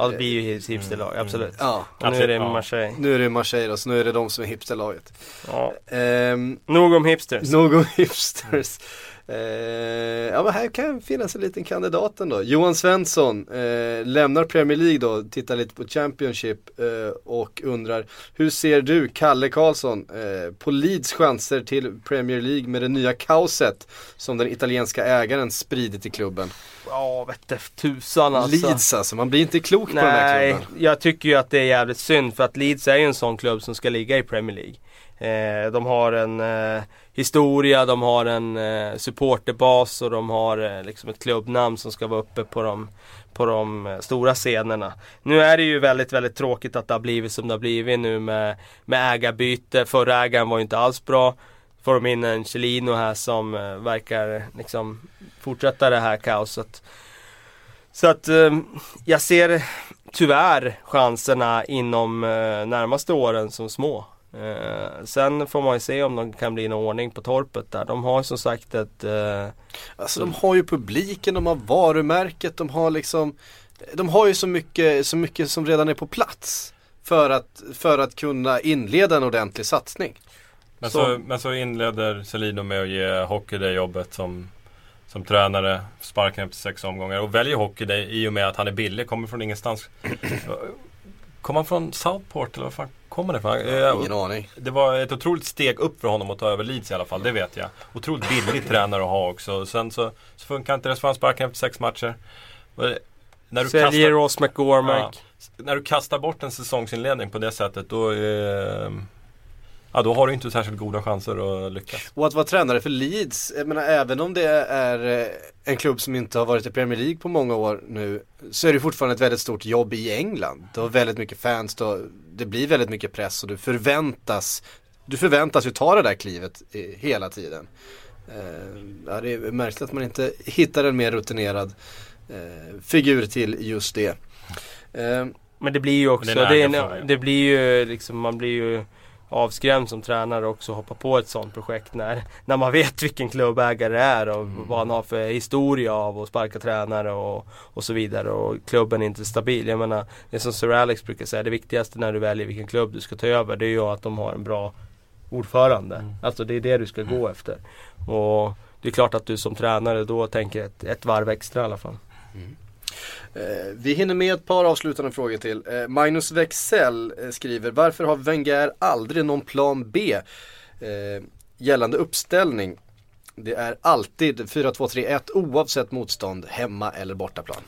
Ja det blir ju hipsterlag, mm. absolut. Ja. Och nu är det Marseille. Nu är det Marseille då, så nu är det de som är hipsterlaget. Ja. Um, nog om hipsters. Nog om hipsters. Uh, ja men här kan finnas en liten kandidat ändå. Johan Svensson uh, lämnar Premier League då, tittar lite på Championship uh, och undrar Hur ser du, Kalle Karlsson, på Leeds chanser till Premier League med det nya kaoset som den italienska ägaren spridit i klubben? Ja, vette tusan alltså. Leeds alltså, man blir inte klok Nej, på den här klubben. jag tycker ju att det är jävligt synd för att Leeds är ju en sån klubb som ska ligga i Premier League. Eh, de har en eh, historia, de har en eh, supporterbas och de har eh, liksom ett klubbnamn som ska vara uppe på de, på de eh, stora scenerna. Nu är det ju väldigt, väldigt tråkigt att det har blivit som det har blivit nu med, med ägarbyte. Förra ägaren var ju inte alls bra. Får de in en Chelino här som eh, verkar liksom fortsätta det här kaoset. Så att jag ser tyvärr chanserna inom närmaste åren som små. Eh, sen får man ju se om de kan bli en ordning på torpet där. De har som sagt ett... Eh, alltså de har ju publiken, de har varumärket, de har liksom De har ju så mycket, så mycket som redan är på plats. För att, för att kunna inleda en ordentlig satsning. Men så, så men så inleder Celino med att ge Hockey det jobbet som som tränare, sparken efter sex omgångar och väljer hockey det, i och med att han är billig, kommer från ingenstans. Kommer han från Southport eller vad fan kommer det ifrån? Ingen aning. Det var ett otroligt steg upp för honom att ta över Leeds i alla fall, det vet jag. Otroligt billig tränare att ha också. Sen så, så funkar inte det, så får han sparken efter sex matcher. När du Säljer kastar, Ross McGormack. Ja, när du kastar bort en säsongsinledning på det sättet då eh, ja, då har du inte särskilt goda chanser att lyckas. Och att vara tränare för Leeds, jag menar även om det är eh, en klubb som inte har varit i Premier League på många år nu så är det fortfarande ett väldigt stort jobb i England. Du har väldigt mycket fans, då, det blir väldigt mycket press och du förväntas du förväntas ju ta det där klivet hela tiden. Eh, ja, det är märkligt att man inte hittar en mer rutinerad eh, figur till just det. Men det blir ju också, det, det, det blir ju liksom, man blir ju avskrämd som tränare också hoppa på ett sånt projekt när, när man vet vilken klubbägare det är och mm. vad han har för historia av att sparka tränare och, och så vidare och klubben är inte stabil. Jag menar, det är som Sir Alex brukar säga, det viktigaste när du väljer vilken klubb du ska ta över det är ju att de har en bra ordförande. Mm. Alltså det är det du ska gå mm. efter. Och det är klart att du som tränare då tänker ett, ett varv extra i alla fall. Mm. Eh, vi hinner med ett par avslutande frågor till. Eh, Magnus Wexell eh, skriver, varför har Wenger aldrig någon plan B gällande uppställning? Det är alltid 4-2-3-1 oavsett motstånd, hemma eller bortaplan.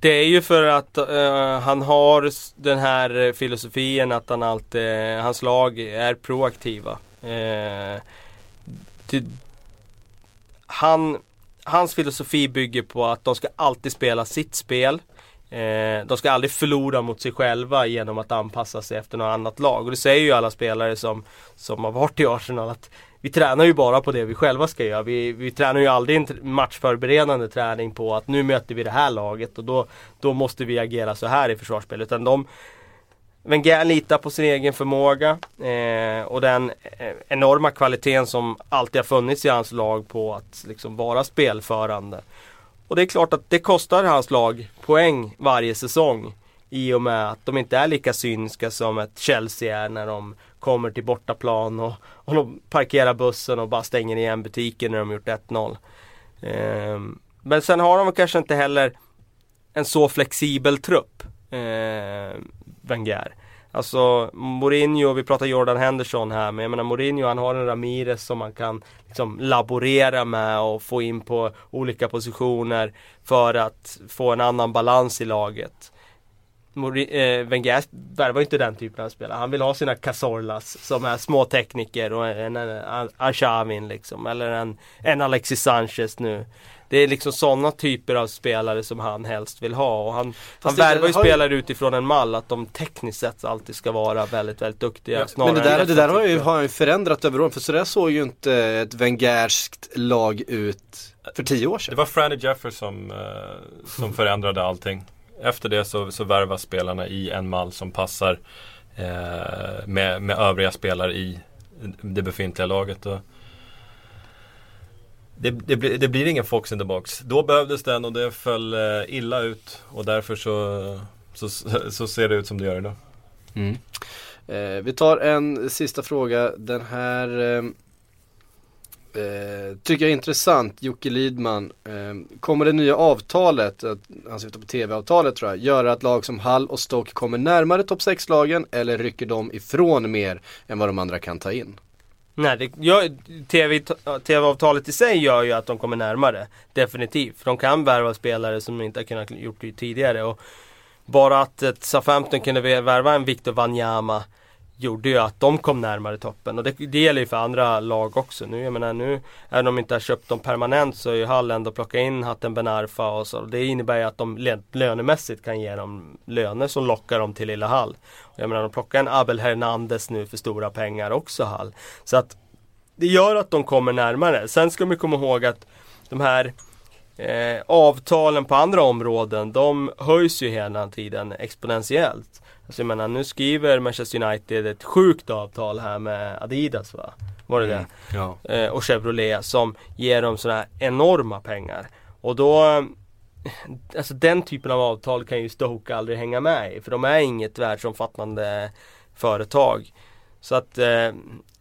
Det är ju för att uh, han har den här filosofin att han alltid, hans lag är proaktiva. Uh, till, han hans filosofi bygger på att de ska alltid spela sitt spel. Eh, de ska aldrig förlora mot sig själva genom att anpassa sig efter något annat lag. Och det säger ju alla spelare som, som har varit i Arsenal att vi tränar ju bara på det vi själva ska göra. Vi, vi tränar ju aldrig en matchförberedande träning på att nu möter vi det här laget och då, då måste vi agera så här i försvarsspel. Utan de, Wenger litar på sin egen förmåga eh, och den eh, enorma kvaliteten som alltid har funnits i hans lag på att liksom vara spelförande. Och det är klart att det kostar hans lag poäng varje säsong. I och med att de inte är lika synska som ett Chelsea är när de kommer till bortaplan och, och de parkerar bussen och bara stänger igen butiken när de gjort 1-0. Eh, men sen har de kanske inte heller en så flexibel trupp. Eh, Wenger. Alltså Mourinho, vi pratar Jordan Henderson här men jag menar Mourinho han har en Ramirez som man kan liksom laborera med och få in på olika positioner för att få en annan balans i laget. eh, Wenger värvar inte den typen av spelare. Han vill ha sina Casorlas som är små tekniker och en, en, en Arshavin liksom. Eller en, en Alexis Sanchez nu. Det är liksom sådana typer av spelare som han helst vill ha. Och han, han värvar ju spelare utifrån en mall att de tekniskt sett alltid ska vara väldigt, väldigt duktiga. Ja, men det där, det där har, ju, har ju förändrat över åren. För sådär såg ju inte ett Wengerskt lag ut för tio år sedan. Det var Franny Jeffers som, eh, som förändrade allting. Efter det så, så värvas spelarna i en mall som passar eh, med, med övriga spelare i det befintliga laget. Och, det, det, blir, det, blir ingen Fox in the box. Då behövdes den och det föll eh, illa ut och därför så, så, så ser det ut som det gör idag. Mm. Eh, vi tar en sista fråga. Den här eh, eh tycker jag är intressant. Jocke Lidman. Eh, kommer det nya avtalet, eh, han syftar på tv-avtalet tror jag, göra att lag som Hall och Stoke kommer närmare topp 6-lagen eller rycker de ifrån mer än vad de andra kan ta in? Nej, det, ja, TV, TV-avtalet i sig gör ju att de kommer närmare. Definitivt. De kan värva spelare som de inte har kunnat gjort tidigare. Och bara att ett Southampton kunde värva en Victor Wanyama gjorde ju att de kom närmare toppen. Och det, det gäller ju för andra lag också. Nu, jag menar, nu, även om de inte har köpt dem permanent så är ju Hall ändå plocka in Hatten Benarfa och så. Det innebär ju att de lönemässigt kan ge dem löner som lockar dem till lilla Hall. Och jag menar, de plockar en Abel Hernandez nu för stora pengar också Hall. Så att det gör att de kommer närmare. Sen ska man komma ihåg att de här eh, avtalen på andra områden, de höjs ju hela tiden exponentiellt. Alltså jag menar, nu skriver Manchester United ett sjukt avtal här med Adidas va? Var det mm, det? Ja. Eh, och Chevrolet som ger dem sådana enorma pengar. Och då Alltså den typen av avtal kan ju Stoke aldrig hänga med i. För de är inget världsomfattande företag. Så att eh,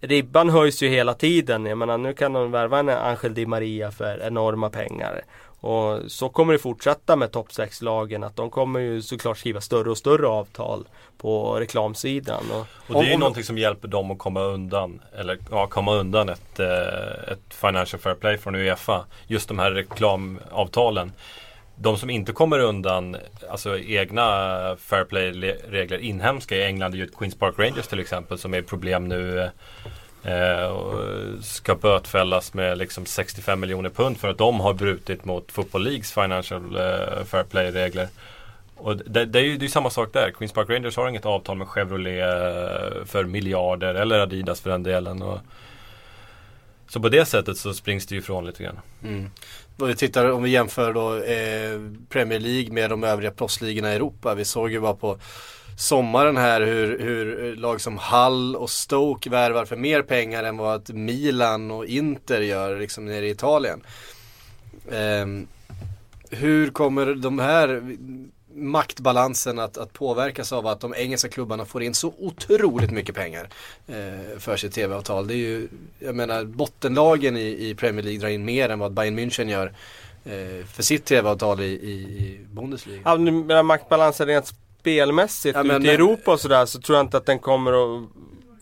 ribban höjs ju hela tiden. Jag menar nu kan de värva en Angel Di Maria för enorma pengar. Och så kommer det fortsätta med topp 6-lagen att de kommer ju såklart skriva större och större avtal på reklamsidan. Och, och det är ju någonting som hjälper dem att komma undan eller ja, komma undan ett, eh, ett Financial Fair Play från Uefa. Just de här reklamavtalen. de som inte kommer undan alltså egna fair play-regler inhemska i England är ju Queens Park Rangers till exempel som är problem nu. Eh, och ska bötfällas med liksom 65 miljoner pund för att de har brutit mot Football Leagues Financial eh, Fair Play-regler. Och det, det, är ju det är samma sak där. Queens Park Rangers har inget avtal med Chevrolet eh, för miljarder eller Adidas för den delen. Och, så på det sättet så springs det ju ifrån lite grann. Mm. Om vi tittar, om vi jämför då eh, Premier League med de övriga proffsligorna i Europa. Vi såg ju bara på sommaren här hur, hur lag som Hull och Stoke värvar för mer pengar än vad Milan och Inter gör liksom nere i Italien. Eh, hur kommer de här maktbalansen att, att påverkas av att de engelska klubbarna får in så otroligt mycket pengar eh, för sitt tv-avtal. Det är ju, jag menar bottenlagen i, i Premier League drar in mer än vad Bayern München gör eh, för sitt tv-avtal i, i, i Bundesliga. Ja, men maktbalansen rent spelmässigt ja, ute i Europa och sådär så tror jag inte att den kommer att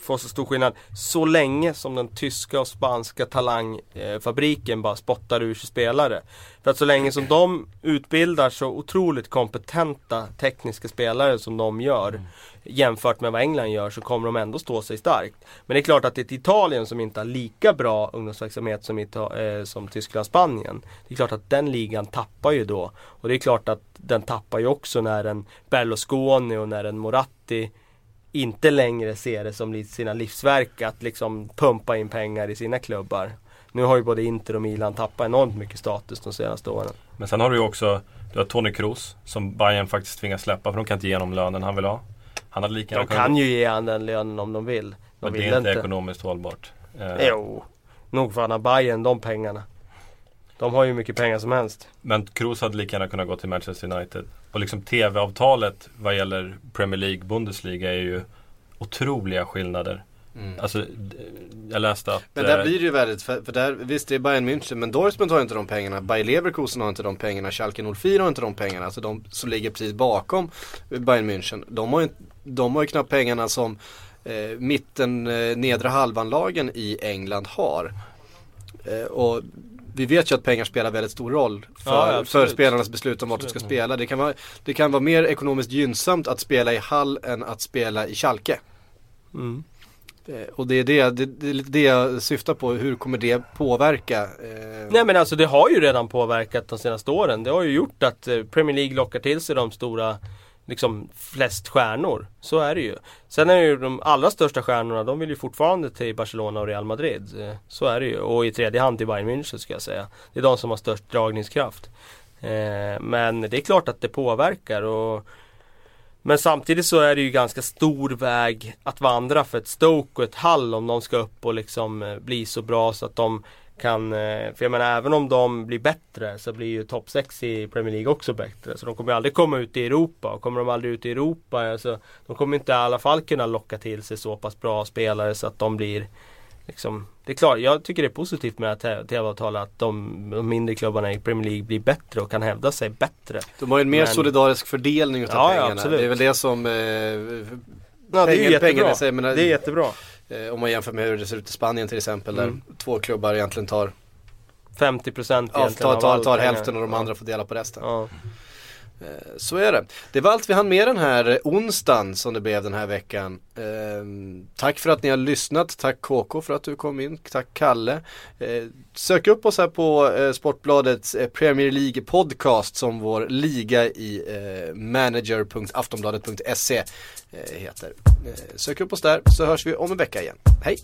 få så stor skillnad. Så länge som den tyska och spanska talangfabriken bara spottar ur sig spelare. För att så länge som de utbildar så otroligt kompetenta tekniska spelare som de gör jämfört med vad England gör så kommer de ändå stå sig starkt. Men det är klart att ett Italien som inte har lika bra ungdomsverksamhet som, Ita- eh, som Tyskland Spanien. Det är klart att den ligan tappar ju då. Och det är klart att den tappar ju också när en Berlusconi och när en Moratti inte längre ser det som sina livsverk att liksom pumpa in pengar i sina klubbar. Nu har ju både Inter och Milan tappat enormt mycket status de senaste åren. Men sen har du ju också du har Tony Kroos som Bayern faktiskt tvingas släppa för de kan inte ge honom lönen han vill ha. Han hade lika de kan ju ge honom den lönen om de vill. De men vill det är inte, inte ekonomiskt hållbart. Eh. Jo, nog för han har Bayern de pengarna. De har ju mycket pengar som helst. Men Kroos hade lika gärna kunnat gå till Manchester United. Och liksom TV-avtalet vad gäller Premier League, Bundesliga är ju otroliga skillnader. Mm. Alltså, jag läste att... Men där eh, blir det ju väldigt, för, för där, visst det är Bayern München, men Dortmund har inte de pengarna. Bayer Leverkusen har inte de pengarna, Schalke 04 har inte de pengarna. Alltså de som ligger precis bakom Bayern München. De har ju, de har ju knappt pengarna som eh, mitten, eh, nedre halvanlagen i England har. Eh, och vi vet ju att pengar spelar väldigt stor roll för, ja, för spelarnas beslut om vart de ska spela. Det kan, vara, det kan vara mer ekonomiskt gynnsamt att spela i Hall än att spela i Schalke. Mm. Eh, och det är det, det, det det jag syftar på, hur kommer det påverka? Eh... Nej men alltså det har ju redan påverkat de senaste åren. Det har ju gjort att eh, Premier League lockar till sig de stora liksom flest stjärnor. Så är det ju. Sen är det ju de allra största stjärnorna, de vill ju fortfarande till Barcelona och Real Madrid. Eh, så är det ju. Och i tredje hand till Bayern München ska jag säga. Det är de som har störst dragningskraft. Eh, men det är klart att det påverkar och men samtidigt så är det ju ganska stor väg att vandra för ett Stoke och ett Hall om de ska upp och liksom eh, bli så bra så att de kan, eh, för jag menar även om de blir bättre så blir ju topp 6 i Premier League också bättre. Så de kommer aldrig komma ut i Europa. Och kommer de aldrig ut i Europa, alltså, de kommer inte i alla fall kunna locka till sig så pass bra spelare så att de blir liksom, det är klart, jag tycker det är positivt med att TV-avtal att de, de, mindre klubbarna i Premier League blir bättre och kan hävda sig bättre. De har ju en mer Men... solidarisk fördelning utav ja, pengarna. Ja, det är väl det som eh, ja, det är jättebra. Säger, menar, det är jättebra. Eh, om man jämför med hur det ser ut i Spanien till exempel mm. där två klubbar egentligen tar 50% ja, tar, tar, tar hälften och de andra får dela på resten. Ja. Eh, så är det. Det var allt vi hann med den här onsdagen som det blev den här veckan. Eh, tack för att ni har lyssnat. Tack KK för att du kom in. Tack Kalle. Eh, sök upp oss här på Sportbladets Premier League podcast som vår liga i manager.aftonbladet.se heter. sök upp oss där så hörs vi om en vecka igen. Hej!